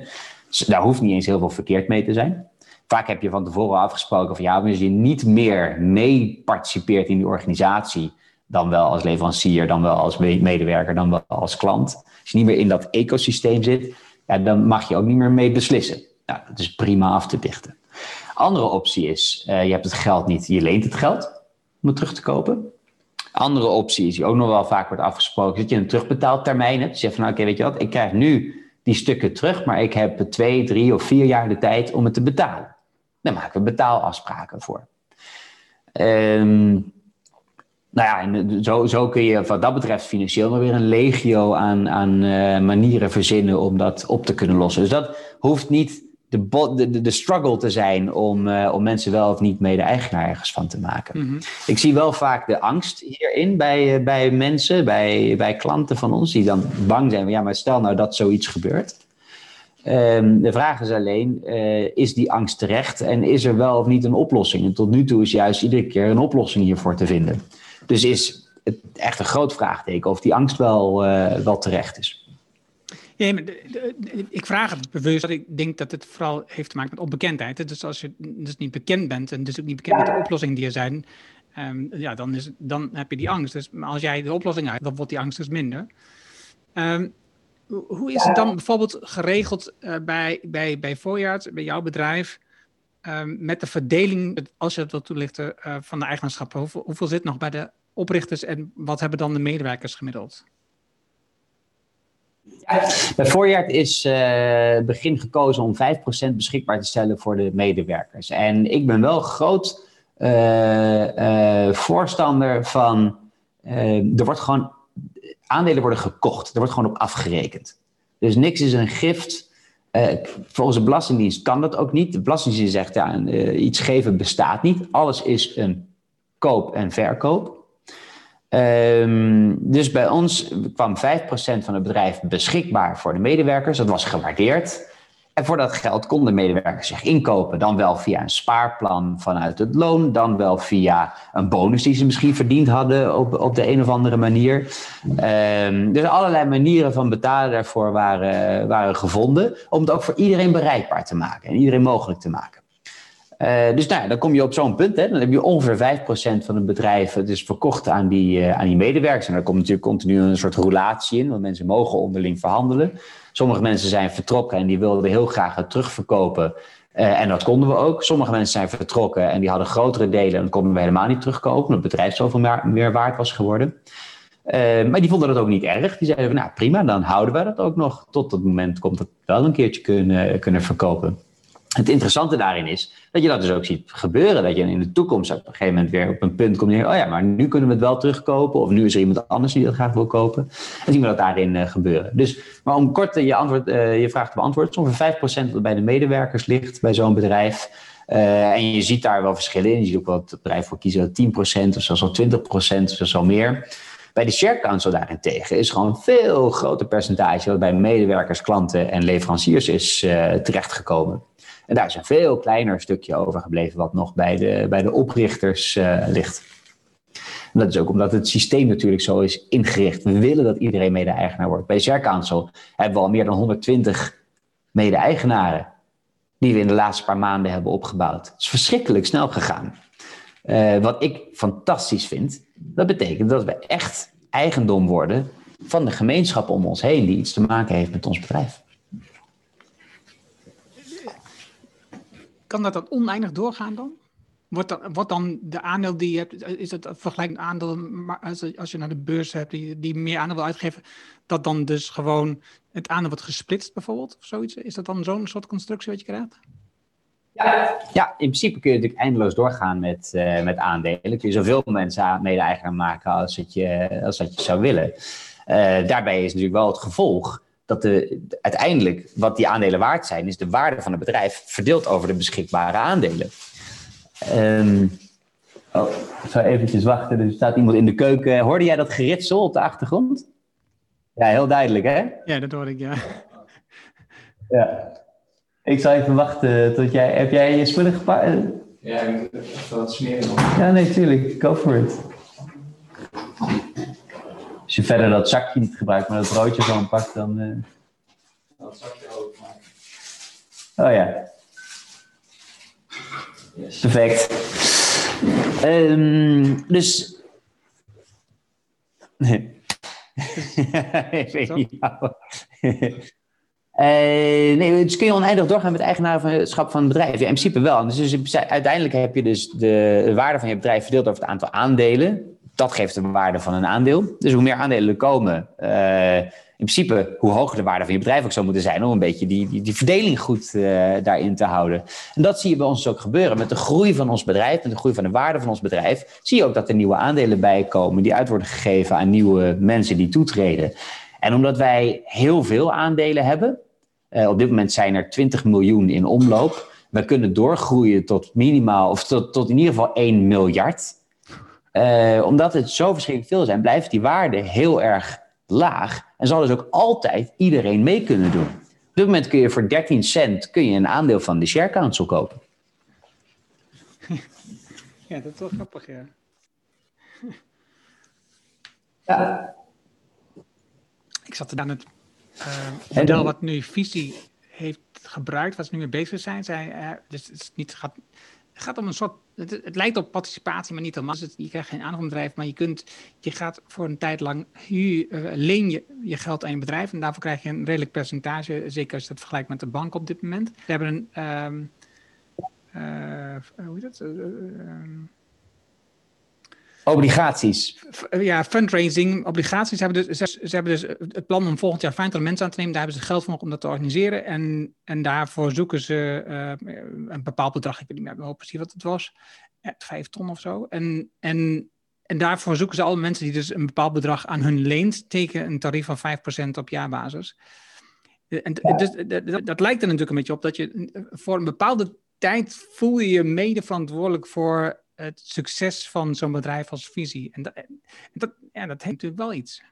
Dus daar hoeft niet eens heel veel verkeerd mee te zijn. Vaak heb je van tevoren afgesproken van ja, als je niet meer mee participeert in die organisatie, dan wel als leverancier, dan wel als medewerker, dan wel als klant. Als je niet meer in dat ecosysteem zit, ja, dan mag je ook niet meer mee beslissen. Nou, dat is prima af te dichten. Andere optie is, uh, je hebt het geld niet, je leent het geld om het terug te kopen. Andere optie is, die ook nog wel vaak wordt afgesproken, dat je een terugbetaaltermijn hebt. Dus je zegt van, oké, weet je wat, ik krijg nu die stukken terug, maar ik heb twee, drie of vier jaar de tijd om het te betalen. Daar maken we betaalafspraken voor. Um, nou ja, en zo, zo kun je wat dat betreft financieel nog weer een legio aan, aan uh, manieren verzinnen om dat op te kunnen lossen. Dus dat hoeft niet de, de, de struggle te zijn om, uh, om mensen wel of niet mede-eigenaar ergens van te maken. Mm -hmm. Ik zie wel vaak de angst hierin bij, uh, bij mensen, bij, bij klanten van ons, die dan bang zijn. Ja, maar stel nou dat zoiets gebeurt. Um, de vraag is alleen, uh, is die angst terecht en is er wel of niet een oplossing? En tot nu toe is juist iedere keer een oplossing hiervoor te vinden. Dus is het echt een groot vraagteken of die angst wel, wel terecht is. Ja, maar ik vraag het bewust, dat ik denk dat het vooral heeft te maken met onbekendheid. Dus als je dus niet bekend bent en dus ook niet bekend met de oplossingen die er zijn, um, ja, dan, is, dan heb je die angst. Dus als jij de oplossing uit, dan wordt die angst dus minder. Um, hoe is het dan bijvoorbeeld geregeld uh, bij, bij, bij Voorjaard, bij jouw bedrijf, um, met de verdeling, als je dat wilt toelichten, uh, van de eigenschappen? Hoeveel, hoeveel zit nog bij de oprichters en wat hebben dan de medewerkers gemiddeld? Bij voorjaar is uh, begin gekozen om 5% beschikbaar te stellen voor de medewerkers. En ik ben wel groot uh, uh, voorstander van. er wordt gewoon. Aandelen worden gekocht. Er wordt gewoon op afgerekend. Dus niks is een gift. volgens de Belastingdienst kan dat ook niet. De Belastingdienst zegt ja, iets geven bestaat niet. Alles is een koop en verkoop. Um, dus bij ons kwam 5% van het bedrijf beschikbaar voor de medewerkers. Dat was gewaardeerd. En voor dat geld konden medewerkers zich inkopen. Dan wel via een spaarplan vanuit het loon. Dan wel via een bonus die ze misschien verdiend hadden op, op de een of andere manier. Um, dus allerlei manieren van betalen daarvoor waren, waren gevonden. Om het ook voor iedereen bereikbaar te maken. En iedereen mogelijk te maken. Uh, dus nou, dan kom je op zo'n punt. Hè, dan heb je ongeveer 5% van het bedrijf dus verkocht aan die, uh, aan die medewerkers. En daar komt natuurlijk continu een soort roulatie in, want mensen mogen onderling verhandelen. Sommige mensen zijn vertrokken en die wilden heel graag het terugverkopen. Uh, en dat konden we ook. Sommige mensen zijn vertrokken en die hadden grotere delen en dat konden we helemaal niet terugkopen, omdat het bedrijf zoveel meer, meer waard was geworden. maar die vonden dat ook niet erg. Die zeiden nou prima, dan houden we dat ook nog. Tot het moment komt dat we wel een keertje kunnen, kunnen verkopen. Het interessante daarin is dat je dat dus ook ziet gebeuren. Dat je in de toekomst op een gegeven moment weer op een punt komt. En oh ja, maar nu kunnen we het wel terugkopen. Of nu is er iemand anders die dat graag wil kopen. En zien we dat daarin uh, gebeuren. Dus, maar om kort je, antwoord, uh, je vraag te beantwoorden. Ongeveer 5% dat bij de medewerkers ligt bij zo'n bedrijf. En je ziet daar wel verschillen in. Je ziet ook het bedrijf voor kiezen 10% of zelfs al 20% of zelfs al meer. Bij de share council daarentegen is gewoon een veel groter percentage wat bij medewerkers, klanten en leveranciers is terechtgekomen. En daar is een veel kleiner stukje overgebleven wat nog bij de, bij de oprichters uh, ligt. En dat is ook omdat het systeem natuurlijk zo is ingericht. We willen dat iedereen mede-eigenaar wordt. Bij Share Council hebben we al meer dan 120 mede-eigenaren die we in de laatste paar maanden hebben opgebouwd. Het is verschrikkelijk snel gegaan. Uh, wat ik fantastisch vind, dat betekent dat we echt eigendom worden van de gemeenschap om ons heen die iets te maken heeft met ons bedrijf. Kan dat dan oneindig doorgaan dan? Wordt dan, wordt dan de aandeel die je hebt, is het vergelijkend aandeel, als, als je naar de beurs hebt die, die meer aandeel wil uitgeven, dat dan dus gewoon het aandeel wordt gesplitst bijvoorbeeld of zoiets? Is dat dan zo'n soort constructie wat je krijgt? Ja, ja, in principe kun je natuurlijk eindeloos doorgaan met, uh, met aandelen. Kun je zoveel mensen mede-eigenaar maken als, het je, als dat je zou willen. Uh, daarbij is natuurlijk wel het gevolg dat de, uiteindelijk wat die aandelen waard zijn, is de waarde van het bedrijf verdeeld over de beschikbare aandelen. Um, oh, ik zal eventjes wachten. Er staat iemand in de keuken. Hoorde jij dat geritsel op de achtergrond? Ja, heel duidelijk, hè? Ja, dat hoorde ik, ja. Ja. Ik zal even wachten tot jij... Heb jij je spullen gepakt? Ja, ik moet even wat smeren. Ja, nee, tuurlijk. Go for it. Als je verder dat zakje niet gebruikt, maar dat broodje gewoon pakt, dan. Uh... Dat zakje ook. Maar... Oh ja. Yes. Perfect. Um, dus. Nee. Uh, nee, dus kun je oneindig doorgaan met eigenaarschap van het bedrijf? Ja, in principe wel. Dus, dus uiteindelijk heb je dus de waarde van je bedrijf verdeeld over het aantal aandelen dat geeft de waarde van een aandeel. Dus hoe meer aandelen er komen, uh, in principe hoe hoger de waarde van je bedrijf ook zou moeten zijn, om een beetje die, die, die verdeling goed uh, daarin te houden. En dat zie je bij ons ook gebeuren. Met de groei van ons bedrijf, met de groei van de waarde van ons bedrijf, zie je ook dat er nieuwe aandelen bijkomen, die uit worden gegeven aan nieuwe mensen die toetreden. En omdat wij heel veel aandelen hebben, uh, op dit moment zijn er 20 miljoen in omloop. We kunnen doorgroeien tot minimaal, of tot, tot in ieder geval 1 miljard. Uh, omdat het zo verschrikkelijk veel zijn, blijft die waarde heel erg laag. En zal dus ook altijd iedereen mee kunnen doen. Op dit moment kun je voor 13 cent kun je een aandeel van de Share Council kopen. Ja, dat is wel grappig, ja. Ja. Ik zat er aan het uh, model wat nu visie heeft gebruikt, wat ze nu mee bezig zijn. Zij, uh, dus het, is niet, gaat, gaat om een soort. Het, lijkt op participatie, maar niet helemaal. Dus je krijgt geen aandeelbedrijf, maar je, kunt, je gaat voor een tijd lang huur, uh, leen je, je geld aan je bedrijf. En daarvoor krijg je een redelijk percentage. Zeker als je dat vergelijkt met de bank op dit moment. We hebben een. Um, hoe heet dat? Um, Obligaties. Ja, fundraising, obligaties. Ze hebben, dus, ze, hebben dus het plan om volgend jaar 50 mensen aan te nemen. Daar hebben ze geld voor om dat te organiseren. En, en daarvoor zoeken ze uh, een bepaald bedrag. Ik weet niet meer precies wat het was. Vijf ton of zo. En, en, en daarvoor zoeken ze alle mensen die dus een bepaald bedrag aan hun leent. Tegen een tarief van 5% op jaarbasis. En dus, dat, dat lijkt er natuurlijk een beetje op dat je voor een bepaalde tijd voel je je mede verantwoordelijk voor het succes van zo'n bedrijf als visie. En dat, dat, ja, dat heeft natuurlijk wel iets.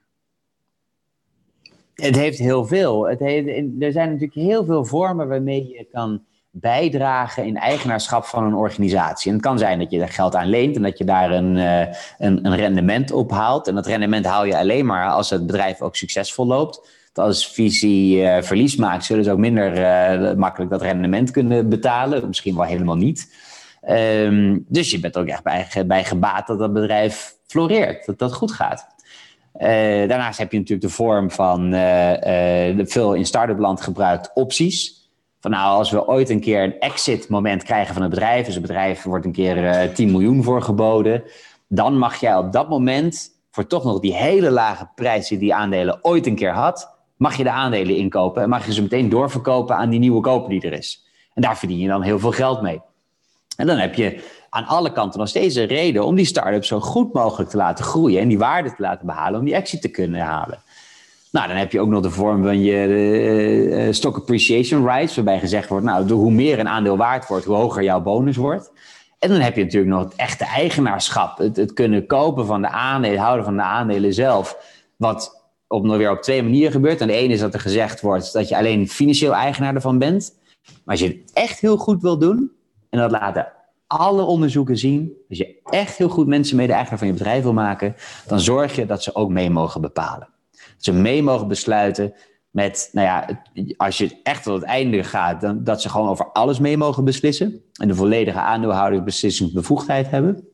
Het heeft heel veel. Het heeft, er zijn natuurlijk heel veel vormen waarmee je kan bijdragen in eigenaarschap van een organisatie. En het kan zijn dat je er geld aan leent en dat je daar een, een, een rendement op haalt. En dat rendement haal je alleen maar als het bedrijf ook succesvol loopt. als visie uh, verlies maakt, zullen ze ook minder uh, makkelijk dat rendement kunnen betalen. Misschien wel helemaal niet. Um, dus je bent ook echt bij, gebaat dat dat bedrijf floreert, dat dat goed gaat. Uh, daarnaast heb je natuurlijk de vorm van uh, uh, veel in start-up land gebruikt opties. Van nou, als we ooit een keer een exit moment krijgen van het bedrijf, dus het bedrijf wordt een keer 10 miljoen voor geboden, dan mag jij op dat moment voor toch nog die hele lage prijs die die aandelen ooit een keer had, mag je de aandelen inkopen en mag je ze meteen doorverkopen aan die nieuwe koper die er is. En daar verdien je dan heel veel geld mee. En dan heb je aan alle kanten nog steeds een reden om die start-up zo goed mogelijk te laten groeien en die waarde te laten behalen om die exit te kunnen halen. Nou, dan heb je ook nog de vorm van je uh, stock appreciation rights, waarbij gezegd wordt, nou, hoe meer een aandeel waard wordt, hoe hoger jouw bonus wordt. En dan heb je natuurlijk nog het echte eigenaarschap, het, het kunnen kopen van de aandelen, houden van de aandelen zelf, wat op, weer op twee manieren gebeurt. En de ene is dat er gezegd wordt dat je alleen financieel eigenaar ervan bent. Maar als je het echt heel goed wil doen, en dat laten alle onderzoeken zien. Als je echt heel goed mensen mede-eigenaar van je bedrijf wil maken, dan zorg je dat ze ook mee mogen bepalen. Dat ze mee mogen besluiten met, nou ja, als je echt tot het einde gaat, dan, dat ze gewoon over alles mee mogen beslissen. En de volledige aandeelhoudersbeslissingsbevoegdheid hebben.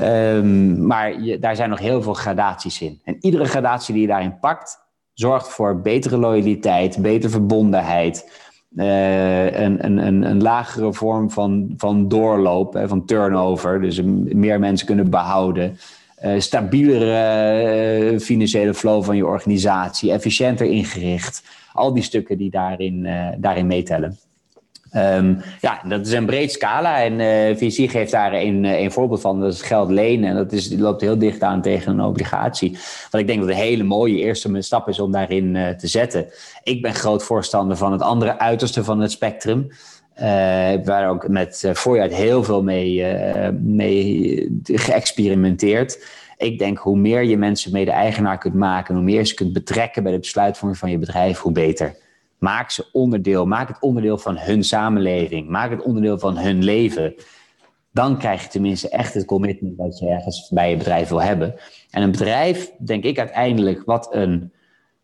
Um, maar je, daar zijn nog heel veel gradaties in. En iedere gradatie die je daarin pakt, zorgt voor betere loyaliteit, betere verbondenheid, uh, een, een, een, lagere vorm van, van doorloop, hè, van turnover. Dus meer mensen kunnen behouden. Uh, stabielere uh, financiële flow van je organisatie, efficiënter ingericht. Al die stukken die daarin, daarin meetellen. Um, ja, dat is een breed scala en uh, VC geeft daar een, een voorbeeld van. Dat is geld lenen en dat is, loopt heel dicht aan tegen een obligatie. Wat ik denk dat een hele mooie eerste stap is om daarin uh, te zetten. Ik ben groot voorstander van het andere uiterste van het spectrum. Waar ook met voorjaar heel veel mee, mee geëxperimenteerd. Ik denk hoe meer je mensen mede-eigenaar kunt maken, hoe meer je ze kunt betrekken bij de besluitvorming van je bedrijf, hoe beter. Maak ze onderdeel. Maak het onderdeel van hun samenleving. Maak het onderdeel van hun leven. Dan krijg je tenminste echt het commitment dat je ergens bij je bedrijf wil hebben. En een bedrijf, denk ik uiteindelijk, wat een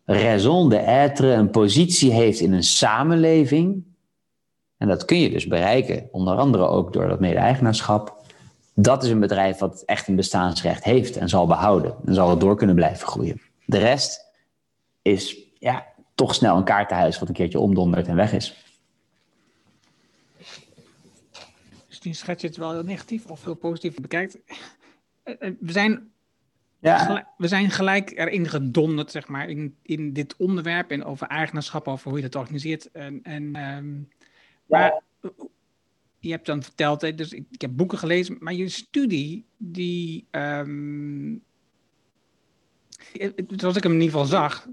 raison d'être, een positie heeft in een samenleving. En dat kun je dus bereiken, onder andere ook door dat mede-eigenaarschap. Dat is een bedrijf wat echt een bestaansrecht heeft en zal behouden. En zal het door kunnen blijven groeien. De rest is ja, toch snel een kaartenhuis wat een keertje omdondert en weg is. Dus die schets je het wel heel negatief of heel positief bekijkt. Eh, eh, we zijn, ja. gelijk, we zijn gelijk erin gedonderd, zeg maar, in, in dit onderwerp en over eigenaarschap, over hoe je dat organiseert. En, en, um, maar je hebt dan verteld, dus ik, ik, heb boeken gelezen, maar je studie, die um, zoals ik hem in ieder geval zag,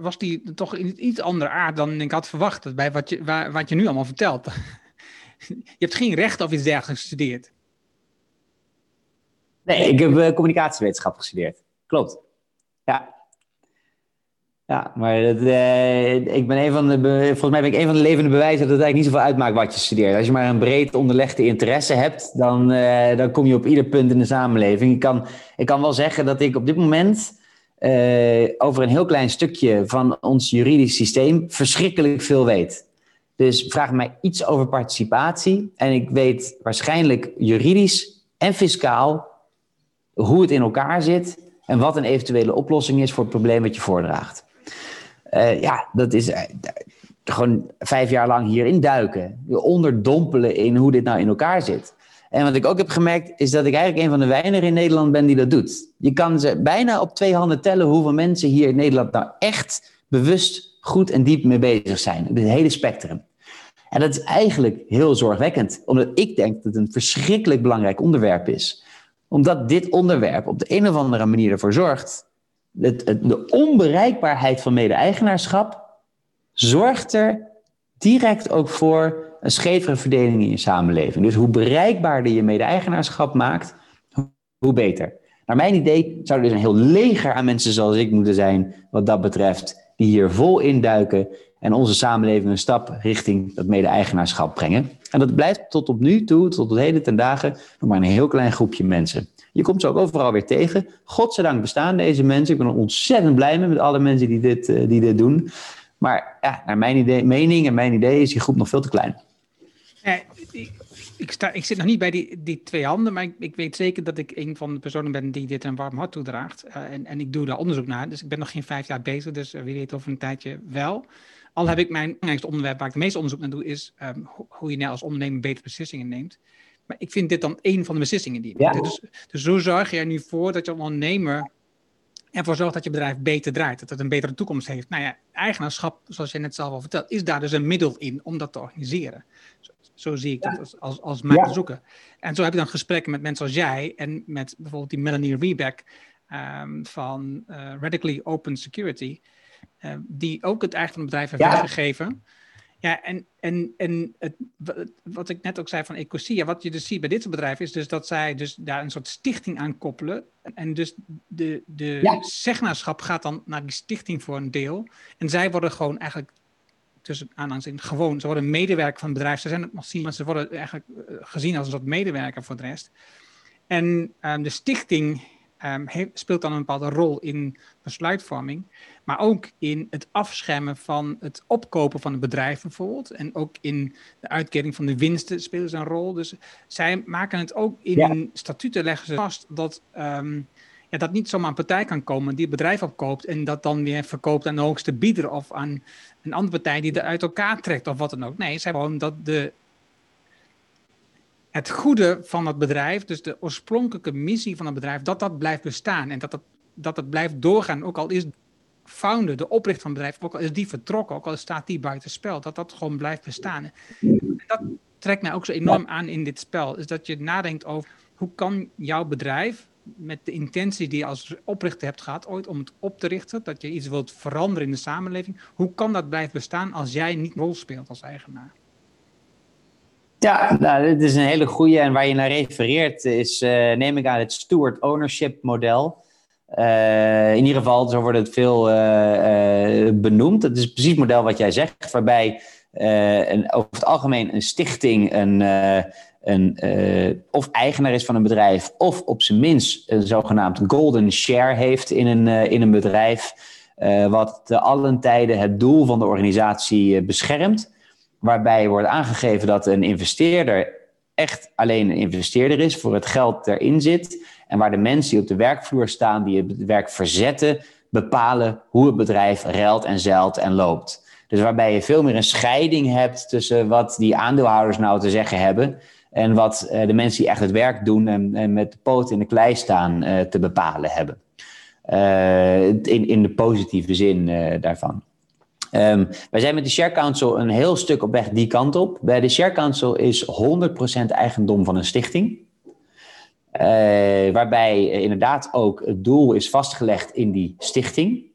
was die toch iets andere aard dan ik had verwacht. Bij wat je, wat je nu allemaal vertelt. je hebt geen recht of iets dergelijks gestudeerd. Nee, ik heb uh, communicatiewetenschap gestudeerd. Klopt. Ja. Ja, maar dat, uh, ik ben een van de, volgens mij ben ik een van de levende bewijzen dat het eigenlijk niet zoveel uitmaakt wat je studeert. Als je maar een breed onderlegde interesse hebt, dan, uh, dan kom je op ieder punt in de samenleving. Ik kan, ik kan wel zeggen dat ik op dit moment uh, over een heel klein stukje van ons juridisch systeem verschrikkelijk veel weet. Dus vraag mij iets over participatie en ik weet waarschijnlijk juridisch en fiscaal hoe het in elkaar zit en wat een eventuele oplossing is voor het probleem wat je voordraagt. Uh, ja, dat is uh, gewoon vijf jaar lang hierin duiken, onderdompelen in hoe dit nou in elkaar zit. En wat ik ook heb gemerkt, is dat ik eigenlijk een van de weinigen in Nederland ben die dat doet. Je kan ze bijna op twee handen tellen hoeveel mensen hier in Nederland nou echt bewust goed en diep mee bezig zijn. Het hele spectrum. En dat is eigenlijk heel zorgwekkend, omdat ik denk dat het een verschrikkelijk belangrijk onderwerp is. Omdat dit onderwerp op de een of andere manier ervoor zorgt. Dat de onbereikbaarheid van mede-eigenaarschap zorgt er direct ook voor een schevere verdeling in je samenleving. Dus hoe bereikbaarder je mede-eigenaarschap maakt, hoe beter. Naar mijn idee zou er dus een heel leger aan mensen zoals ik moeten zijn, wat dat betreft, die hier vol induiken en onze samenleving een stap richting dat mede-eigenaarschap brengen. En dat blijft tot op nu toe, tot op heden ten dagen, nog maar een heel klein groepje mensen. Je komt ze ook overal weer tegen. Godzijdank bestaan deze mensen. Ik ben er ontzettend blij mee met alle mensen die dit, uh, die dit doen. Maar ja, naar mijn idee, mening en mijn idee is die groep nog veel te klein. Nee, ik, ik, sta, ik zit nog niet bij die, die twee handen, maar ik, ik, weet zeker dat ik een van de personen ben die dit een warm hart toedraagt. Uh, en, en ik doe daar onderzoek naar, dus ik ben nog geen vijf jaar bezig, dus wie weet over een tijdje wel. Al heb ik mijn belangrijkste onderwerp waar ik het meeste onderzoek naar doe, is um, hoe je nou als ondernemer betere beslissingen neemt. Maar ik vind dit dan één van de beslissingen die je ja. Dus, dus zo zorg je er nu voor dat je als ondernemer ervoor zorgt dat je bedrijf beter draait, dat het een betere toekomst heeft. Nou ja, eigenaarschap, zoals je net zelf al vertelt, is daar dus een middel in om dat te organiseren. Zo zie ik dat als, als, als mijn bezoeken. En zo heb ik dan gesprekken met mensen als jij en met bijvoorbeeld die Melanie Rebeck um, van uh, Radically Open Security, uh, die ook het eigen bedrijf heeft ja. weggegeven. Ja, en, en, en het, wat ik net ook zei van Ecosia, wat je dus ziet bij dit soort bedrijven, is dus dat zij dus daar een soort stichting aan koppelen. En dus de, de ja. zegnaarschap gaat dan naar die stichting voor een deel. En zij worden gewoon eigenlijk tussen aanhalingstekens gewoon. Ze worden medewerker van het bedrijf. Ze zijn het nog zien, maar ze worden eigenlijk eh, gezien als een soort medewerker voor de rest. En um, de stichting um, heeft, speelt dan een bepaalde rol in besluitvorming, maar ook in het afschermen van het opkopen van het bedrijf bijvoorbeeld. En ook in de uitkering van de winsten spelen ze een rol. Dus zij maken het ook in ja. hun statuten leggen ze vast dat um, ja, dat niet zomaar een partij kan komen die het bedrijf opkoopt en dat dan weer verkoopt aan de hoogste bieder of aan een andere partij die er uit elkaar trekt of wat dan ook. Nee, zij gewoon dat de, het goede van het bedrijf, dus de oorspronkelijke missie van het bedrijf, dat dat blijft bestaan en dat dat, dat het blijft doorgaan, ook al is founder, de oprichter van het bedrijf, ook al is die vertrokken, ook al staat die buiten spel, dat dat gewoon blijft bestaan. En dat trekt mij ook zo enorm aan in dit spel, is dat je nadenkt over hoe kan jouw bedrijf met de intentie die je als oprichter hebt gehad ooit om het op te richten, dat je iets wilt veranderen in de samenleving, hoe kan dat blijven bestaan als jij niet rol speelt als eigenaar? Ja, nou, dit is een hele goede en waar je naar refereert is, uh, neem ik aan, het steward ownership model. Uh, in ieder geval, zo wordt het veel uh, benoemd. Het is precies het model wat jij zegt, waarbij over het algemeen een stichting een, een, of eigenaar is van een bedrijf, of op zijn minst een zogenaamd golden share heeft in een, in een bedrijf, wat te allen tijden het doel van de organisatie beschermt. Waarbij wordt aangegeven dat een investeerder echt alleen een investeerder is voor het geld erin zit. En waar de mensen die op de werkvloer staan, die het werk verzetten, bepalen hoe het bedrijf ruilt en zeilt en loopt. Dus waarbij je veel meer een scheiding hebt tussen wat die aandeelhouders nou te zeggen hebben en wat uh, de mensen die echt het werk doen en, en met de poot in de klei staan uh, te bepalen hebben. Uh, in, in de positieve zin daarvan. Um, wij zijn met de Share Council een heel stuk op weg die kant op. Bij de Share Council is 100% eigendom van een stichting. waarbij inderdaad ook het doel is vastgelegd in die stichting.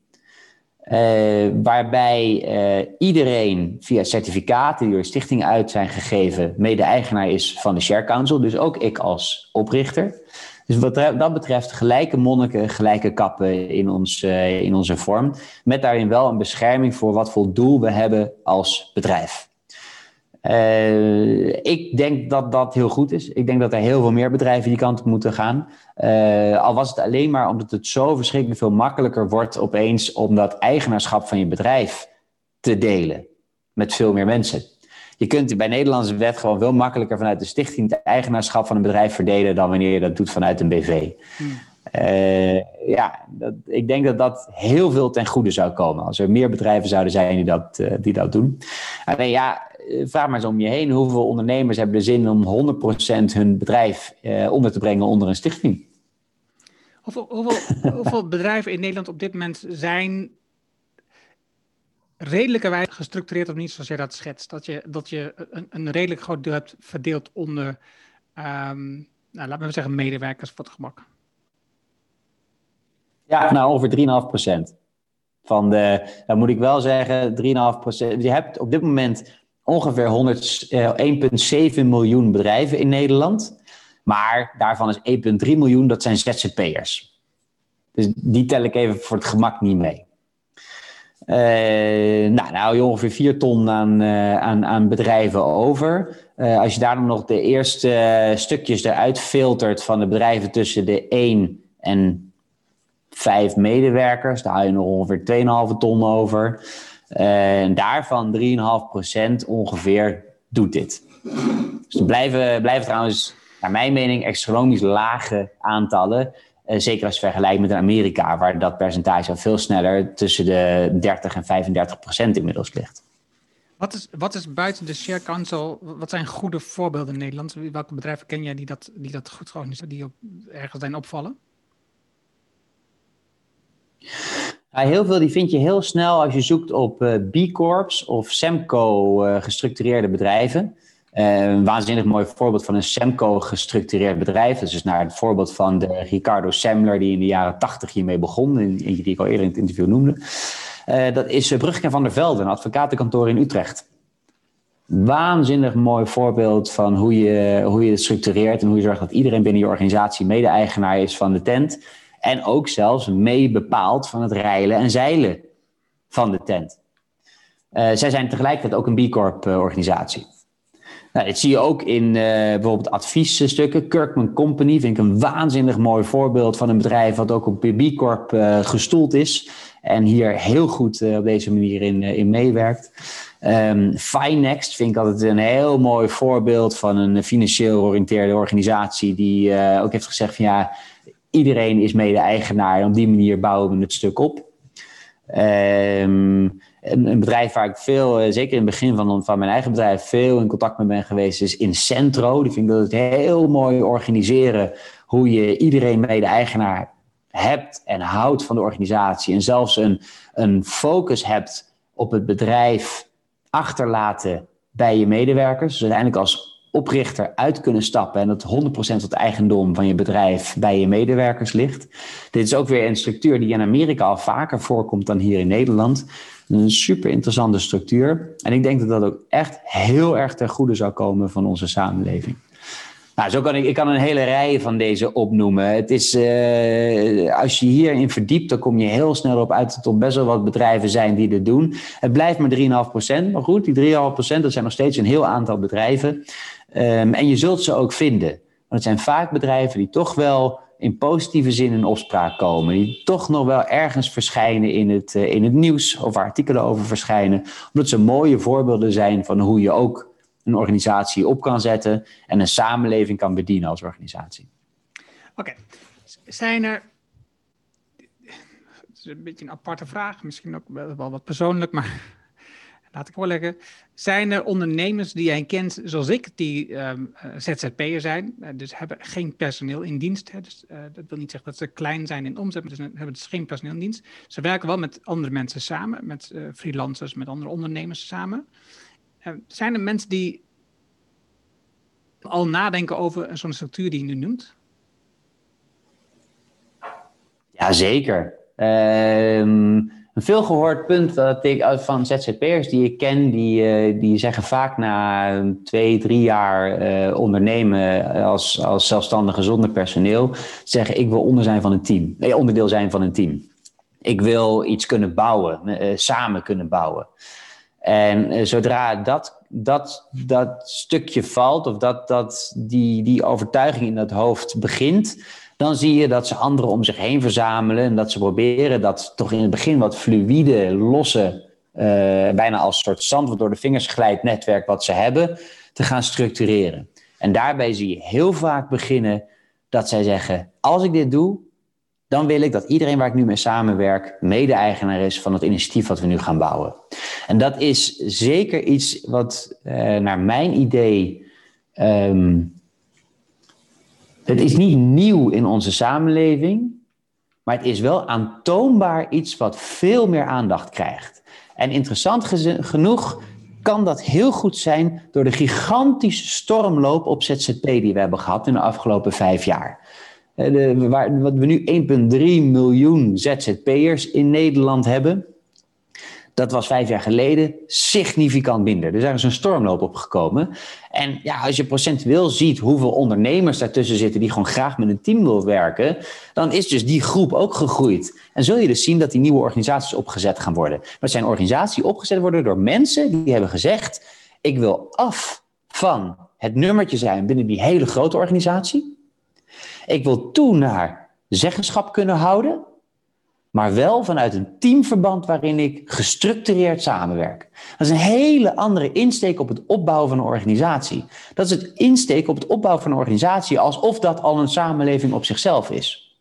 Uh, waarbij iedereen via certificaten die door stichting uit zijn gegeven, mede-eigenaar is van de Share Council. Dus ook ik als oprichter. Dus wat dat betreft gelijke monniken, gelijke kappen in, ons, uh, in onze vorm. Met daarin wel een bescherming voor wat voor doel we hebben als bedrijf. Uh, ik denk dat dat heel goed is. Ik denk dat er heel veel meer bedrijven die kant op moeten gaan. Uh, al was het alleen maar omdat het zo verschrikkelijk veel makkelijker wordt opeens om dat eigenaarschap van je bedrijf te delen met veel meer mensen. Je kunt bij Nederlandse wet gewoon veel makkelijker vanuit de stichting het eigenaarschap van een bedrijf verdelen dan wanneer je dat doet vanuit een BV. Hmm. Uh, ja, dat, ik denk dat dat heel veel ten goede zou komen als er meer bedrijven zouden zijn die dat, uh, die dat doen. Alleen ja, vraag maar eens om je heen. Hoeveel ondernemers hebben de zin om 100% hun bedrijf uh, onder te brengen onder een stichting? Hoeveel, hoeveel, hoeveel bedrijven in Nederland op dit moment zijn redelijkerwijs gestructureerd of niet zoals jij dat schetst? Dat je, dat je een, een redelijk groot deel hebt verdeeld onder, um, nou, laten we zeggen, medewerkers voor het gemak. Ja, nou ongeveer 3,5% Van de, dan moet ik wel zeggen, 3,5% Je hebt op dit moment ongeveer 1,7 eh, miljoen bedrijven in Nederland. Maar daarvan is 1,3 miljoen, dat zijn ZZP'ers. Dus die tel ik even voor het gemak niet mee. Uh, nou, nou je ongeveer 4 ton aan, uh, aan, aan bedrijven over. Uh, als je daar dan nog de eerste stukjes eruit filtert van de bedrijven tussen de 1 en 5 medewerkers, daar haal je nog ongeveer 2,5 ton over. En daarvan 3,5% ongeveer doet dit. Dus er blijven, blijven trouwens, naar mijn mening, astronomisch lage aantallen. Uh, zeker als je vergelijkt met Amerika, waar dat percentage al veel sneller tussen de 30 en 35 procent inmiddels ligt. Wat is, wat is buiten de Share Council, wat zijn goede voorbeelden in Nederland? Welke bedrijven ken jij die dat, die dat goed gewoon die op, ergens zijn opvallen? Ja, heel veel die vind je heel snel als je zoekt op uh, B Corps of Semco uh, gestructureerde bedrijven. Uh, een waanzinnig mooi voorbeeld van een Semco gestructureerd bedrijf. Dat is dus naar het voorbeeld van de Ricardo Semler, die in de jaren tachtig hiermee begon, die ik al eerder in het interview noemde. dat is Bruggen van der Velde, een advocatenkantoor in Utrecht. Waanzinnig mooi voorbeeld van hoe je, hoe je het structureert en hoe je zorgt dat iedereen binnen je organisatie mede-eigenaar is van de tent. En ook zelfs mee bepaald van het reilen en zeilen van de tent. Zij zijn tegelijkertijd ook een B Corp uh, organisatie. Nou, dit zie je ook in uh, bijvoorbeeld adviesstukken. Kirkman Company vind ik een waanzinnig mooi voorbeeld van een bedrijf wat ook op B Corp gestoeld is. En hier heel goed op deze manier in, in meewerkt. Um, Finext vind ik altijd een heel mooi voorbeeld van een financieel georiënteerde organisatie die ook heeft gezegd van ja, iedereen is mede-eigenaar en op die manier bouwen we het stuk op. Um, een, bedrijf waar ik veel, eh, zeker in het begin van, van mijn eigen bedrijf, veel in contact mee ben geweest, is Incentro. Die vind ik dat het heel mooi organiseren hoe je iedereen mede-eigenaar hebt en houdt van de organisatie. En zelfs een, een focus hebt op het bedrijf achterlaten bij je medewerkers. Dus uiteindelijk als oprichter uit kunnen stappen en dat 100% het eigendom van je bedrijf bij je medewerkers ligt. Dit is ook weer een structuur die in Amerika al vaker voorkomt dan hier in Nederland. Een super interessante structuur. En ik denk dat dat ook echt heel erg ten goede zou komen van onze samenleving. Nou, zo kan ik, ik kan een hele rij van deze opnoemen. Het is, uh, als je hierin verdiept, dan kom je heel snel op uit dat er best wel wat bedrijven zijn die dit doen. Het blijft maar 3,5%. Maar goed, die 3,5% dat zijn nog steeds een heel aantal bedrijven. Um, en je zult ze ook vinden. Want het zijn vaak bedrijven die toch wel in positieve zin in opspraak komen. Die toch nog wel ergens verschijnen in het, uh, in het nieuws of artikelen over verschijnen. Omdat ze mooie voorbeelden zijn van hoe je ook een organisatie op kan zetten en een samenleving kan bedienen als organisatie. Oké, zijn er. Het is een beetje een aparte vraag, misschien ook wel wat persoonlijk, maar laat ik voorleggen. Zijn er ondernemers die jij kent, zoals ik, die um, ZZP'er zijn, uh, dus hebben geen personeel in dienst? Hè? Dus, uh, dat wil niet zeggen dat ze klein zijn in omzet, maar ze hebben dus geen personeel in dienst. Ze werken wel met andere mensen samen, met freelancers, met andere ondernemers samen. zijn er mensen die al nadenken over zo'n structuur die je nu noemt? Jazeker. Ehm een veelgehoord punt dat ik van ZZP'ers die ik ken, die, uh, die zeggen vaak na twee, drie jaar ondernemen als, als zelfstandige zonder personeel, zeggen ik wil onder zijn van een team, onderdeel zijn van een team. Ik wil iets kunnen bouwen, samen kunnen bouwen. En eh, zodra dat, dat, dat stukje valt, of dat, dat die, die overtuiging in dat hoofd begint, dan zie je dat ze anderen om zich heen verzamelen en dat ze proberen dat toch in het begin wat fluïde, losse, eh, bijna als soort zand wat door de vingers glijdt netwerk wat ze hebben, te gaan structureren. En daarbij zie je heel vaak beginnen dat zij zeggen: Als ik dit doe, dan wil ik dat iedereen waar ik nu mee samenwerk mede-eigenaar is van het initiatief wat we nu gaan bouwen. En dat is zeker iets wat uh, naar mijn idee. Um, het is niet nieuw in onze samenleving, maar het is wel aantoonbaar iets wat veel meer aandacht krijgt. En interessant genoeg kan dat heel goed zijn door de gigantische stormloop op ZZP die we hebben gehad in de afgelopen vijf jaar. Eh, de, waar, wat we nu 1,3 miljoen ZZP'ers in Nederland hebben. Dat was vijf jaar geleden significant minder. Dus daar is een stormloop op gekomen. En ja, als je procentueel ziet hoeveel ondernemers daartussen zitten die gewoon graag met een team wil werken, dan is dus die groep ook gegroeid. En zul je dus zien dat die nieuwe organisaties opgezet gaan worden. Maar zijn organisaties opgezet worden door mensen die hebben gezegd: ik wil af van het nummertje zijn binnen die hele grote organisatie. Ik wil toe naar zeggenschap kunnen houden, maar wel vanuit een teamverband waarin ik gestructureerd samenwerk. Dat is een hele andere insteek op het opbouwen van een organisatie. Dat is het insteek op het opbouwen van een organisatie alsof dat al een samenleving op zichzelf is.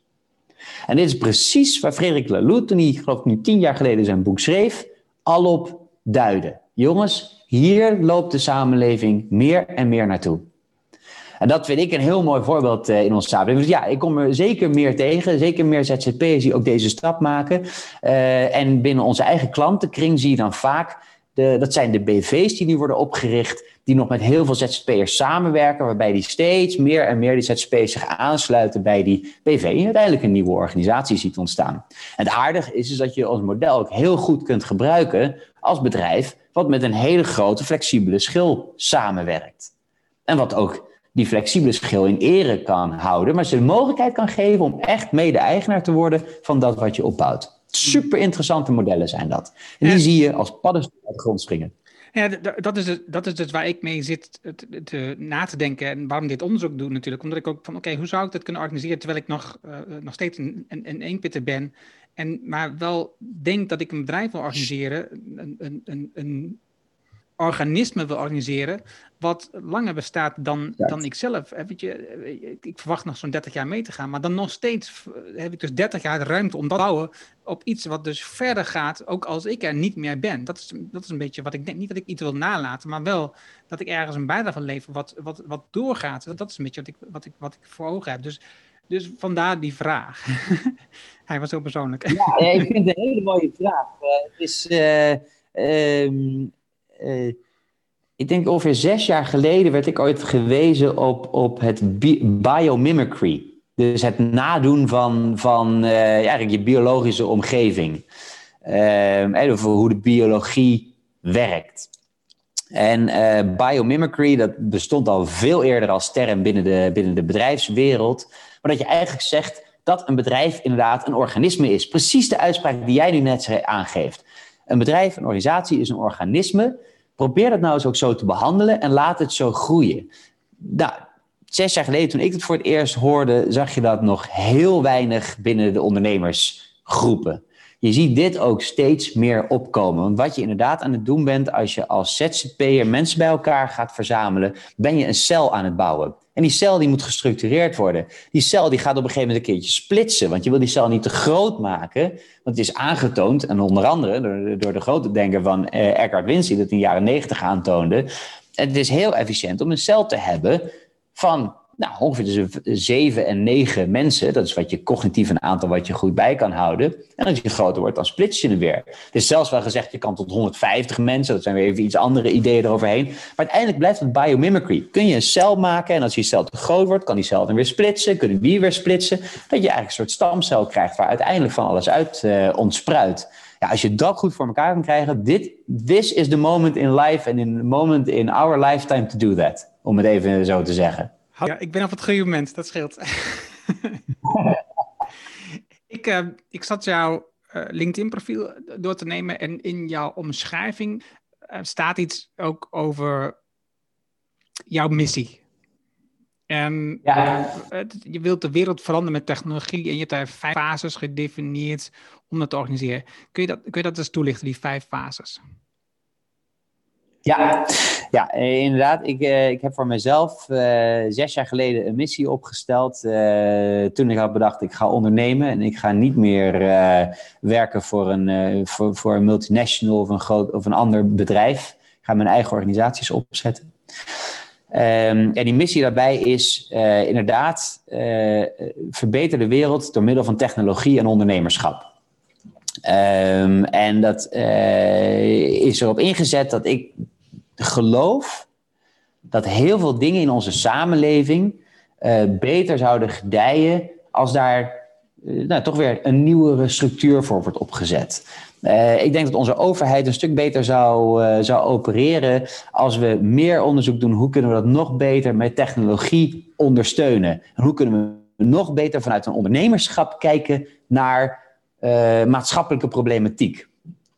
En dit is precies waar Frederik Laloux, toen geloof ik nu tien jaar geleden zijn boek schreef, al op duidde. Jongens, hier loopt de samenleving meer en meer naartoe. En dat vind ik een heel mooi voorbeeld uh, in onze samenleving. Dus ja, ik kom er zeker meer tegen. Zeker meer ZZP'ers die ook deze stap maken. Uh, en binnen onze eigen klantenkring zie je dan vaak... De, dat zijn de BV's die nu worden opgericht... die nog met heel veel ZZP'ers samenwerken... waarbij die steeds meer en meer die ZZP'ers zich aansluiten bij die BV... en uiteindelijk een nieuwe organisatie ziet ontstaan. En het aardige is, is dat je ons model ook heel goed kunt gebruiken... als bedrijf wat met een hele grote flexibele schil samenwerkt. En wat ook die flexibele schil in ere kan houden, maar ze de mogelijkheid kan geven om echt mede-eigenaar te worden van dat wat je opbouwt. Super interessante modellen zijn dat. En die zie je als paddenstoel uit de grond springen. Ja, dat is, het, dat is dus waar ik mee zit te, na te denken en waarom dit onderzoek doe natuurlijk. Omdat ik ook van, oké, hoe zou ik dat kunnen organiseren terwijl ik nog, uh, nog steeds een, een, een eenpitter ben. En, maar wel denk dat ik een bedrijf wil organiseren, een, een, een, een organisme wil organiseren, wat langer bestaat dan, dan ik zelf. Weet je, ik verwacht nog zo'n 30 jaar mee te gaan, maar dan nog steeds heb ik dus 30 jaar ruimte om te bouwen op iets wat dus verder gaat, ook als ik er niet meer ben. Dat is, dat is een beetje wat ik denk. Niet dat ik iets wil nalaten, maar wel dat ik ergens een bijdrage van lever wat, wat, wat doorgaat. Dat is een beetje wat ik, wat ik, wat ik voor ogen heb. Dus, dus vandaar die vraag. Hij was zo persoonlijk. Ja, ik vind het een hele mooie vraag. Uh, het is... Uh, um uh, ik denk ongeveer zes jaar geleden werd ik ooit gewezen op, op het biomimicry. Dus het nadoen van, van uh, eigenlijk je biologische omgeving. Uh, hoe de biologie werkt. En biomimicry, dat bestond al veel eerder als term binnen de, binnen de bedrijfswereld. Maar dat je eigenlijk zegt dat een bedrijf inderdaad een organisme is. Precies de uitspraak die jij nu net aangeeft. Een bedrijf, een organisatie is een organisme Probeer dat nou eens ook zo te behandelen en laat het zo groeien. Nou, zes jaar geleden, toen ik het voor het eerst hoorde, zag je dat nog heel weinig binnen de ondernemersgroepen. Je ziet dit ook steeds meer opkomen. Want wat je inderdaad aan het doen bent als je als ZZP'er mensen bij elkaar gaat verzamelen, ben je een cel aan het bouwen. En die cel die moet gestructureerd worden. Die cel die gaat op een gegeven moment een keertje splitsen. Want je wil die cel niet te groot maken. Want het is aangetoond, en onder andere door, door de grote denker van eh, Eckhart Wincy, dat in de jaren negentig aantoonde. Het is heel efficiënt om een cel te hebben van nou, ongeveer tussen 7 en 9 mensen. Dat is wat je cognitief een aantal wat je goed bij kan houden. En als je groter wordt, dan splits je het weer. Het is zelfs wel gezegd, je kan tot 150 mensen. Dat zijn weer even iets andere ideeën eroverheen. Maar uiteindelijk blijft het biomimicry. Kun je een cel maken en als die cel te groot wordt, kan die cel dan weer splitsen. Kunnen die weer splitsen. Dat je eigenlijk een soort stamcel krijgt waar uiteindelijk van alles uit uh, ontspruit. Ja, als je dat goed voor elkaar kan krijgen, this is the moment in life and in the moment in our lifetime to do that. Om het even zo te zeggen. Ja, ik ben op het goede moment, dat scheelt. ik, uh, ik zat jouw uh, LinkedIn-profiel door te nemen en in jouw omschrijving er staat iets ook over jouw missie. En Ja. eh, je wilt de wereld veranderen met technologie en je hebt daar vijf fases gedefinieerd om dat te organiseren. Kun je dat, kun je dat eens toelichten, die vijf fases? Ja, ja inderdaad. Ik, eh, ik heb voor mezelf eh, zes jaar geleden een missie opgesteld. eh, toen ik had bedacht, ik ga ondernemen en ik ga niet meer werken voor een, voor, voor een multinational of een, groot, of een ander bedrijf. Ik ga mijn eigen organisaties opzetten. Ehm, en die missie daarbij is inderdaad verbeter de wereld door middel van technologie en ondernemerschap. Ehm, en dat is erop ingezet dat ik geloof dat heel veel dingen in onze samenleving eh, beter zouden gedijen als daar eh, nou, toch weer een nieuwere structuur voor wordt opgezet. Eh, ik denk dat onze overheid een stuk beter zou, zou opereren als we meer onderzoek doen. Hoe kunnen we dat nog beter met technologie ondersteunen? En hoe kunnen we nog beter vanuit een ondernemerschap kijken naar maatschappelijke problematiek?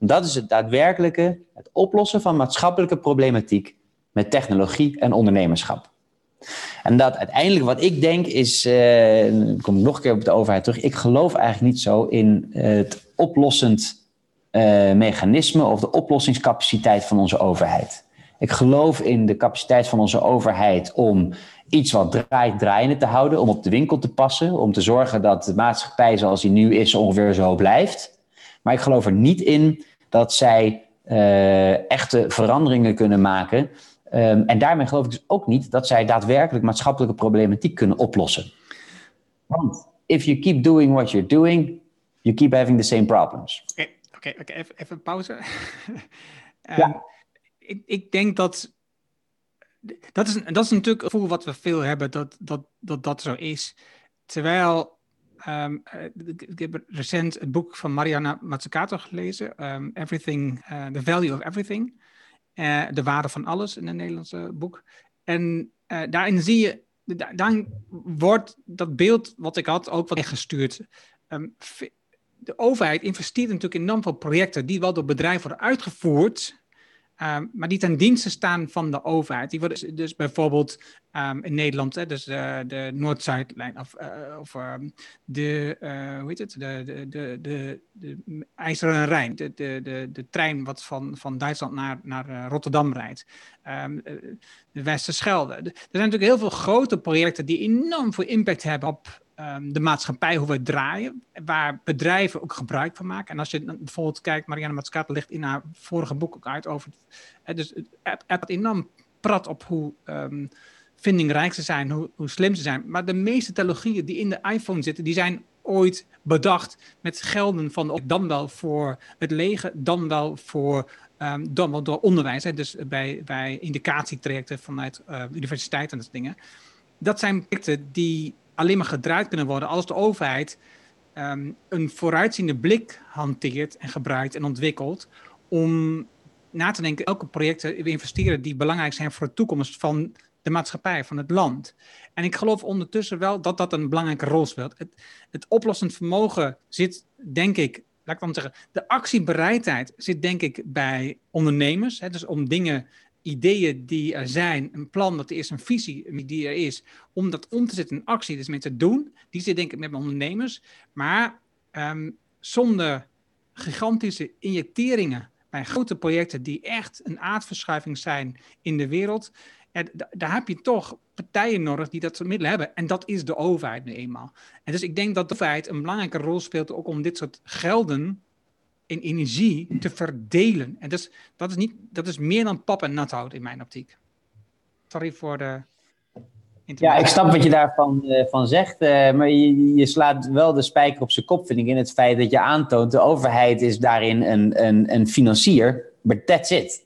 Dat is het daadwerkelijke, het oplossen van maatschappelijke problematiek met technologie en ondernemerschap. En dat uiteindelijk wat ik denk is, eh, dan kom ik nog een keer op de overheid terug, ik geloof eigenlijk niet zo in het oplossend eh, mechanisme of de oplossingscapaciteit van onze overheid. Ik geloof in de capaciteit van onze overheid om iets wat draait draaiende te houden, om op de winkel te passen, om te zorgen dat de maatschappij zoals die nu is ongeveer zo blijft. Maar ik geloof er niet in dat zij eh, echte veranderingen kunnen maken. Ehm, en daarmee geloof ik dus ook niet dat zij daadwerkelijk maatschappelijke problematiek kunnen oplossen. Want if you keep doing what you're doing, you keep having the same problems. Oké, oké, even, even pauze. Ehm, Ja. ik, ik denk dat. Dat is, dat is natuurlijk een gevoel wat we veel hebben, dat dat, dat, dat zo is. Terwijl. Ehm, eh, ik, heb recent het boek van Mariana Mazzucato gelezen, ehm, Everything, eh, The Value of Everything. Eh, de waarde van alles in een Nederlandse boek. En daarin zie je, da- dan wordt dat beeld wat ik had ook wat gestuurd. Ehm, de overheid investeert natuurlijk enorm veel projecten die wel door bedrijven worden uitgevoerd, ehm, maar die ten dienste staan van de overheid. Die worden dus- dus bijvoorbeeld ehm, in Nederland, hè, dus eh, de Noord-Zuidlijn of, eh, of ehm, de, eh, hoe heet het, de, de, de, de, de IJzeren Rijn, de, de, de, de trein wat van, van Duitsland naar, naar Rotterdam rijdt. Eh, de Westerschelde. De- Er zijn natuurlijk heel veel grote projecten die enorm veel impact hebben op ehm, de maatschappij, hoe we draaien, waar bedrijven ook gebruik van maken. En als je bijvoorbeeld kijkt, Marianne Matschaat legt in haar vorige boek ook uit over, het, dus het app enorm prat op hoe ehm, vindingrijk ze zijn, hoe, hoe slim ze zijn. Maar de meeste technologieën die in de iPhone zitten, die zijn ooit bedacht met gelden van dan wel voor het leger, dan wel voor ehm, dan wel door onderwijs. Hè, dus bij, bij indicatietrajecten vanuit uh, universiteiten en dat soort dingen. Dat zijn projecten die alleen maar gedraaid kunnen worden als de overheid ehm, een vooruitziende blik hanteert en gebruikt en ontwikkelt om na te denken welke projecten we investeren die belangrijk zijn voor de toekomst van de maatschappij, van het land. En ik geloof ondertussen wel dat dat een belangrijke rol speelt. Het, het oplossend vermogen zit, denk ik, laat ik dan zeggen, de actiebereidheid zit denk ik bij ondernemers. Hè, dus om dingen, ideeën die er zijn, een plan dat er is, een visie die er is, om dat om te zetten in actie, dus mee te doen, die zit denk ik met ondernemers. Maar um, zonder gigantische injecteringen bij grote projecten die echt een aardverschuiving zijn in de wereld, ja, daar heb je toch partijen nodig die dat soort middelen hebben. En dat is de overheid nu eenmaal. En dus ik denk dat de overheid een belangrijke rol speelt ook om dit soort gelden in energie te verdelen. En dus, dat, is niet, dat is meer dan pap en nathout in mijn optiek. Sorry voor de... Ja, ik snap wat je daarvan uh, van zegt, uh, maar je, je, slaat wel de spijker op zijn kop, vind ik, in het feit dat je aantoont, de overheid is daarin een, een, een financier, but that's it.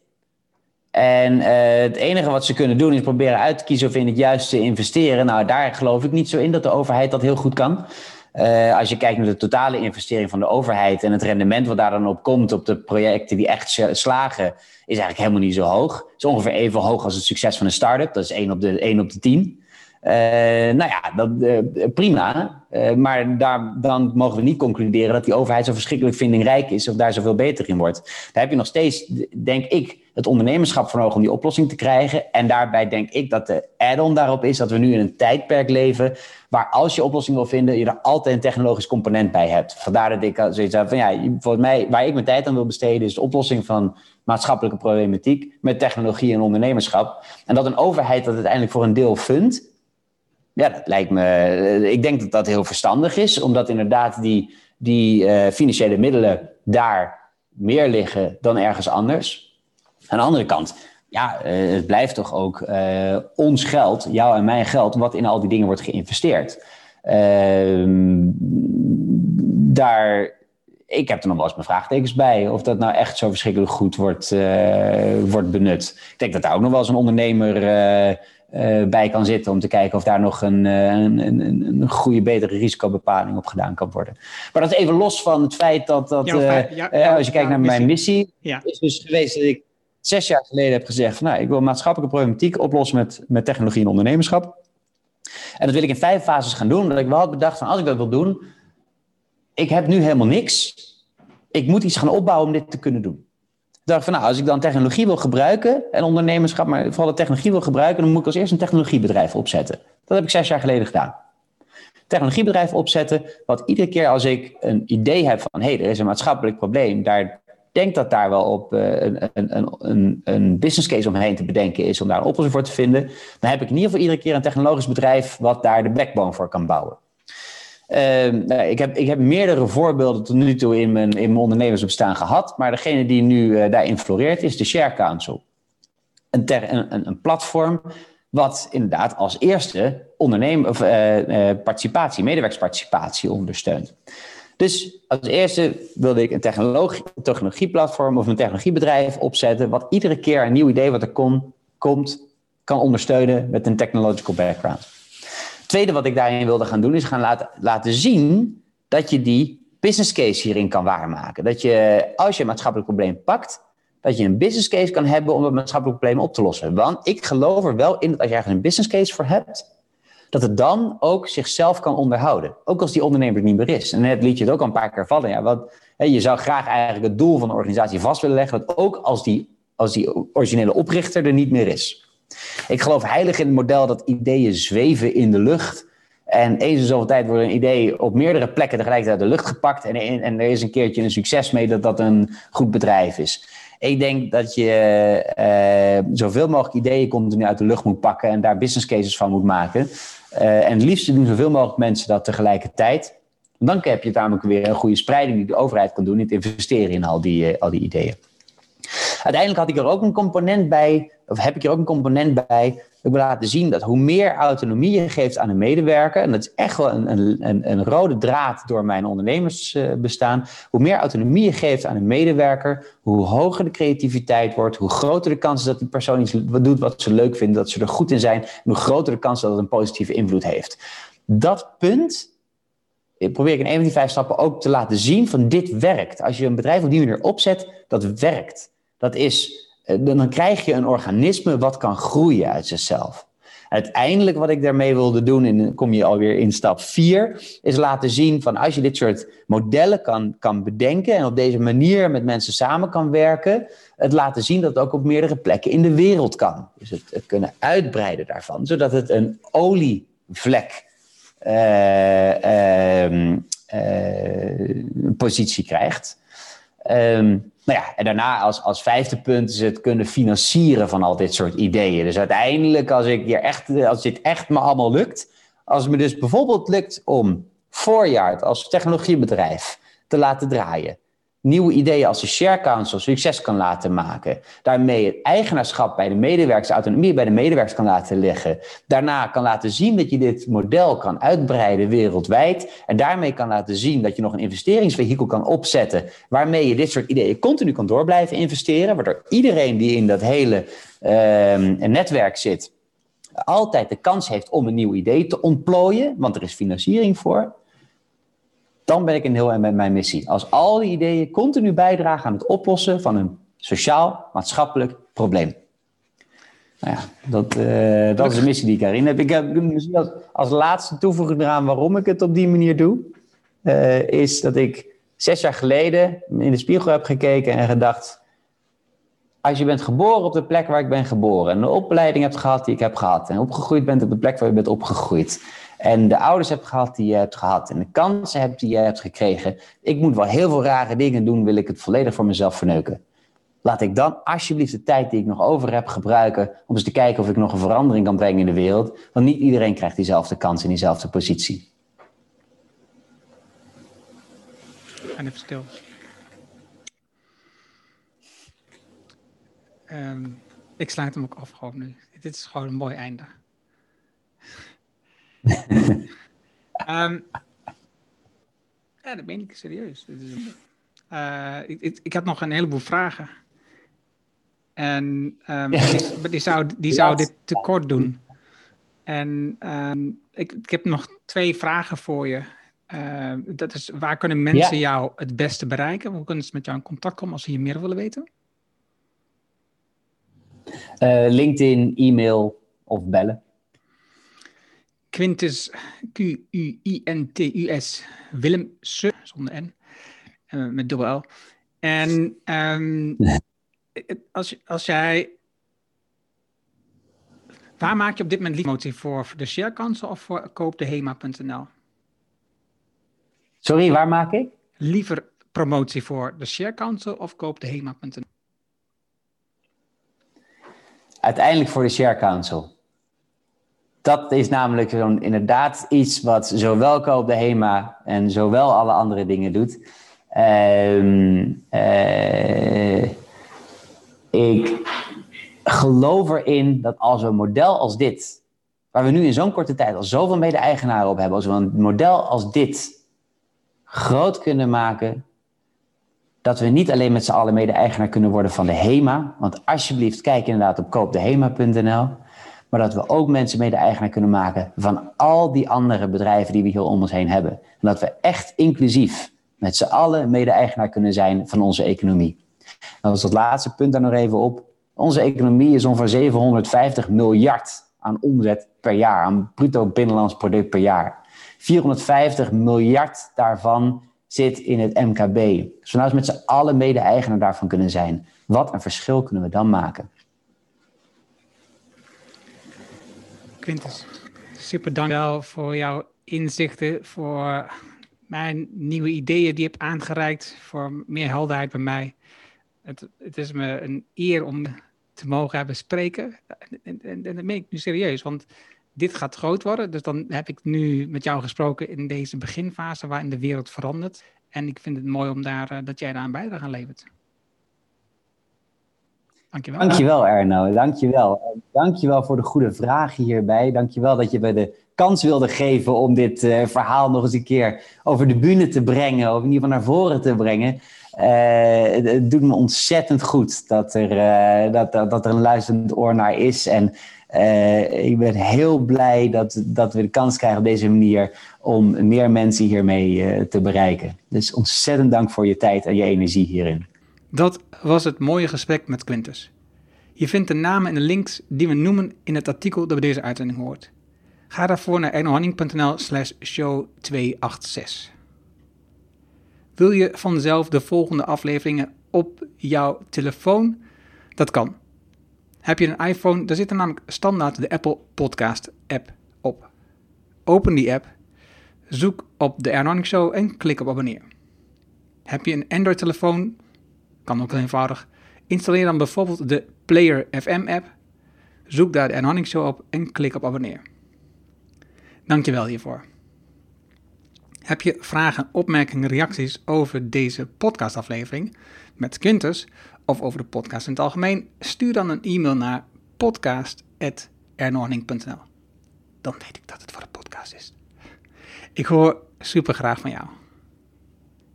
En uh, het enige wat ze kunnen doen is proberen uit te kiezen of in het juiste investeren. Nou, daar geloof ik niet zo in dat de overheid dat heel goed kan. Uh, als je kijkt naar de totale investering van de overheid en het rendement wat daar dan op komt op de projecten die echt slagen, is eigenlijk helemaal niet zo hoog. Het is ongeveer even hoog als het succes van een start-up. Dat is 1 op de, 1 op de 10. Uh, nou ja, dat, uh, prima. Maar daar, dan mogen we niet concluderen dat die overheid zo verschrikkelijk vindingrijk is of daar zoveel beter in wordt. Daar heb je nog steeds, denk ik, het ondernemerschap nodig om die oplossing te krijgen. En daarbij denk ik dat de add-on daarop is dat we nu in een tijdperk leven waar als je oplossing wil vinden, je er altijd een technologisch component bij hebt. Vandaar dat ik zoiets heb van ja, volgens mij waar ik mijn tijd aan wil besteden is de oplossing van maatschappelijke problematiek met technologie en ondernemerschap. En dat een overheid dat uiteindelijk voor een deel fundt, ja, dat lijkt me. Ik denk dat dat heel verstandig is, omdat inderdaad die, die uh, financiële middelen daar meer liggen dan ergens anders. Aan de andere kant, ja, uh, het blijft toch ook uh, ons geld, jouw en mijn geld, wat in al die dingen wordt geïnvesteerd. Ehm, daar, ik heb er nog wel eens mijn vraagtekens bij of dat nou echt zo verschrikkelijk goed wordt, wordt benut. Ik denk dat daar ook nog wel eens een ondernemer bij kan zitten om te kijken of daar nog een, een, een, een, goede, betere risicobepaling op gedaan kan worden. Maar dat is even los van het feit dat, dat ja, uh, ja, ja, als je kijkt naar mijn missie, is dus geweest dat ik zes jaar geleden heb gezegd van, nou, ik wil maatschappelijke problematiek oplossen met, met technologie en ondernemerschap. En dat wil ik in vijf fases gaan doen, omdat ik wel had bedacht van, als ik dat wil doen, ik heb nu helemaal niks. Ik moet iets gaan opbouwen om dit te kunnen doen dacht van, nou, als ik dan technologie wil gebruiken en ondernemerschap, maar vooral de technologie wil gebruiken, dan moet ik als eerst een technologiebedrijf opzetten. Dat heb ik zes jaar geleden gedaan. Technologiebedrijf opzetten, wat iedere keer als ik een idee heb van, hé, hey, er is een maatschappelijk probleem, daar denk dat daar wel op uh, een, een, een, een business case omheen te bedenken is om daar een oplossing voor te vinden, dan heb ik in ieder geval iedere keer een technologisch bedrijf wat daar de backbone voor kan bouwen. Uh, ik, heb, ik heb meerdere voorbeelden tot nu toe in mijn, in mijn ondernemersbestaan gehad. Maar degene die nu uh, daarin floreert is de Share Council. Een, ter, een, een, platform wat inderdaad als eerste ondernemer, of, participatie, medewerksparticipatie ondersteunt. Dus als eerste wilde ik een technologie, technologieplatform of een technologiebedrijf opzetten. wat iedere keer een nieuw idee wat er komt, kan ondersteunen met een technological background tweede wat ik daarin wilde gaan doen, is gaan laten, laten zien dat je die business case hierin kan waarmaken. Dat je, als je een maatschappelijk probleem pakt, dat je een business case kan hebben om dat maatschappelijk probleem op te lossen. Want ik geloof er wel in dat als je ergens een business case voor hebt, dat het dan ook zichzelf kan onderhouden. Ook als die ondernemer niet meer is. En net liet je het ook al een paar keer vallen. Ja, want, hè, je zou graag eigenlijk het doel van de organisatie vast willen leggen, dat ook als die, als die originele oprichter er niet meer is. Ik geloof heilig in het model dat ideeën zweven in de lucht. En eens in zoveel tijd wordt een idee op meerdere plekken tegelijkertijd uit de lucht gepakt. En, en er is een keertje een succes mee dat dat een goed bedrijf is. Ik denk dat je uh, zoveel mogelijk ideeën continu uit de lucht moet pakken en daar business cases van moet maken. Uh, en het liefst doen zoveel mogelijk mensen dat tegelijkertijd. Dan heb je namelijk weer een goede spreiding die de overheid kan doen in het investeren in al die, uh, al die ideeën. Uiteindelijk had ik er ook een component bij, of heb ik er ook een component bij. Ik laten zien dat hoe meer autonomie je geeft aan een medewerker, en dat is echt wel een, een, een rode draad door mijn ondernemersbestaan, hoe meer autonomie je geeft aan een medewerker, hoe hoger de creativiteit wordt, hoe groter de kans is dat die persoon iets doet wat ze leuk vinden, dat ze er goed in zijn, hoe groter de kans dat het een positieve invloed heeft. Dat punt probeer ik in een van die vijf stappen ook te laten zien van dit werkt. Als je een bedrijf op die manier opzet, dat werkt. Dat is, dan krijg je een organisme wat kan groeien uit zichzelf. Uiteindelijk wat ik daarmee wilde doen, en kom je alweer in stap 4, is laten zien van als je dit soort modellen kan, kan bedenken en op deze manier met mensen samen kan werken, het laten zien dat het ook op meerdere plekken in de wereld kan. Dus het, kunnen uitbreiden daarvan, zodat het een olievlek uh, positie krijgt. Um, nou ja, en daarna als, als vijfde punt is het kunnen financieren van al dit soort ideeën. Dus uiteindelijk, als, ik hier echt, als dit echt me allemaal lukt, als het me dus bijvoorbeeld lukt om voorjaar als technologiebedrijf te laten draaien, nieuwe ideeën als de Share Council succes kan laten maken. Daarmee het eigenaarschap bij de medewerkers, autonomie bij de medewerkers kan laten leggen. Daarna kan laten zien dat je dit model kan uitbreiden wereldwijd. En daarmee kan laten zien dat je nog een investeringsvehikel kan opzetten. Waarmee je dit soort ideeën continu kan door blijven investeren. Waardoor iedereen die in dat hele uh, netwerk zit, altijd de kans heeft om een nieuw idee te ontplooien. Want er is financiering voor dan ben ik een heel en met mijn missie. Als al die ideeën continu bijdragen aan het oplossen van een sociaal-maatschappelijk probleem. Nou ja, dat, uh, dat is de missie die ik daarin heb. Ik heb misschien als, laatste toevoeging eraan waarom ik het op die manier doe, uh, is dat ik zes jaar geleden in de spiegel heb gekeken en gedacht: als je bent geboren op de plek waar ik ben geboren en een opleiding hebt gehad die ik heb gehad en opgegroeid bent op de plek waar je bent opgegroeid en de ouders hebt gehad die je hebt gehad en de kansen hebt die je hebt gekregen, ik moet wel heel veel rare dingen doen, wil ik het volledig voor mezelf verneuken. Laat ik dan alsjeblieft de tijd die ik nog over heb gebruiken om eens te kijken of ik nog een verandering kan brengen in de wereld, want niet iedereen krijgt diezelfde kans in diezelfde positie. En even stil. Ehm, ik sluit hem ook af gewoon nu. Dit is gewoon een mooi einde. Ehm, ja, dat meen ik serieus. Dit is een- eh, ik, ik, ik had nog een heleboel vragen. En ehm, Ja. die, die zou, die zou dit tekort doen. En ehm, ik, ik heb nog twee vragen voor je. Dat is, waar kunnen mensen Ja. jou het beste bereiken? Hoe kunnen ze met jou in contact komen als ze hier meer willen weten? Eh, LinkedIn, e-mail of bellen. Quintus, Q-U-I-N-T-U-S, Willem zonder N, eh, met dubbel L. En ehm, als, als jij... Waar maak je op dit moment promotie voor? Voor de Share Council of voor koopdehema.nl? Sorry, waar maak ik? Liever promotie voor de Share Council of koopdehema.nl? Uiteindelijk voor de Share Council. Dat is namelijk zo'n, inderdaad iets wat zowel Koop de HEMA en zowel alle andere dingen doet. Ehm, eh, ik geloof erin dat als een model als dit, waar we nu in zo'n korte tijd al zoveel mede-eigenaren op hebben, als we een model als dit groot kunnen maken, dat we niet alleen met z'n allen mede-eigenaar kunnen worden van de HEMA. Want alsjeblieft, kijk inderdaad op koopdehema.nl. Maar dat we ook mensen mede-eigenaar kunnen maken van al die andere bedrijven die we hier om ons heen hebben. En dat we echt inclusief met z'n allen mede-eigenaar kunnen zijn van onze economie. En als dat laatste punt daar nog even op. Onze economie is ongeveer 750 miljard aan omzet per jaar, aan bruto binnenlands product per jaar. 450 miljard daarvan zit in het MKB. We nou eens met z'n allen mede-eigenaar daarvan kunnen zijn. Wat een verschil kunnen we dan maken? Quintus, super dankjewel voor jouw inzichten, voor mijn nieuwe ideeën die je hebt aangereikt, voor meer helderheid bij mij. Het, het is me een eer om te mogen hebben spreken. En, en, en, dat meen ik nu serieus, want dit gaat groot worden. Dus dan heb ik nu met jou gesproken in deze beginfase waarin de wereld verandert. En ik vind het mooi om daar, eh, dat jij daar een bijdrage aan levert. Dankjewel. Dankjewel Erno, dankjewel. En Dankjewel voor de goede vragen hierbij. Dankjewel dat je me de kans wilde geven om dit eh, verhaal nog eens een keer over de bühne te brengen. Of in ieder geval naar voren te brengen. Eh, het, doet me ontzettend goed dat er, eh, dat, dat, er een luisterend oor naar is. En eh, ik ben heel blij dat, dat we de kans krijgen op deze manier om meer mensen hiermee eh, te bereiken. Dus ontzettend dank voor je tijd en je energie hierin. Dat was het mooie gesprek met Quintus. Je vindt de namen en de links die we noemen in het artikel dat bij deze uitzending hoort. Ga daarvoor naar ernohanning.nl slash show 286. Wil je vanzelf de volgende afleveringen op jouw telefoon? Dat kan. Heb je een iPhone, daar zit er namelijk standaard de Apple Podcast app op. Open die app, zoek op de Ernohanning Show en klik op abonneer. Heb je een Android telefoon, kan ook heel eenvoudig. Installeer dan bijvoorbeeld de Player FM app. Zoek daar de Erhanning Show op en klik op abonneer. Dankjewel hiervoor. Heb je vragen, opmerkingen, reacties over deze podcastaflevering met Quintus of over de podcast in het algemeen? Stuur dan een e-mail naar podcast.ernohanning.nl Dan weet ik dat het voor de podcast is. Ik hoor super graag van jou.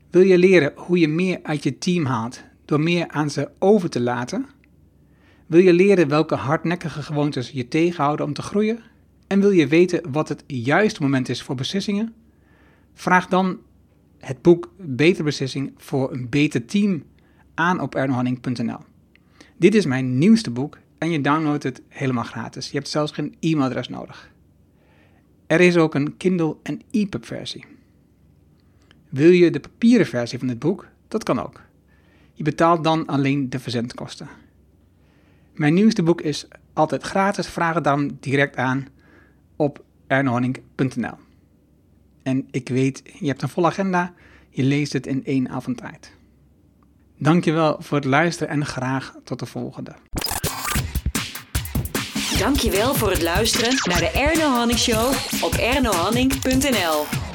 Wil je leren hoe je meer uit je team haalt door meer aan ze over te laten? Wil je leren welke hardnekkige gewoontes je tegenhouden om te groeien? En wil je weten wat het juiste moment is voor beslissingen? Vraag dan het boek Beter Beslissing voor een beter team aan op ernohanning.nl. Dit is mijn nieuwste boek en je downloadt het helemaal gratis. Je hebt zelfs geen e-mailadres nodig. Er is ook een Kindle en EPUB versie. Wil je de papieren versie van dit boek? Dat kan ook. Je betaalt dan alleen de verzendkosten. Mijn nieuwste boek is altijd gratis. Vraag het dan direct aan op ernohanning.nl. En ik weet, je hebt een volle agenda. Je leest het in één avond tijd. Dankjewel voor het luisteren en graag tot de volgende. Dankjewel voor het luisteren naar de Erno Hanning Show op ernohanning.nl.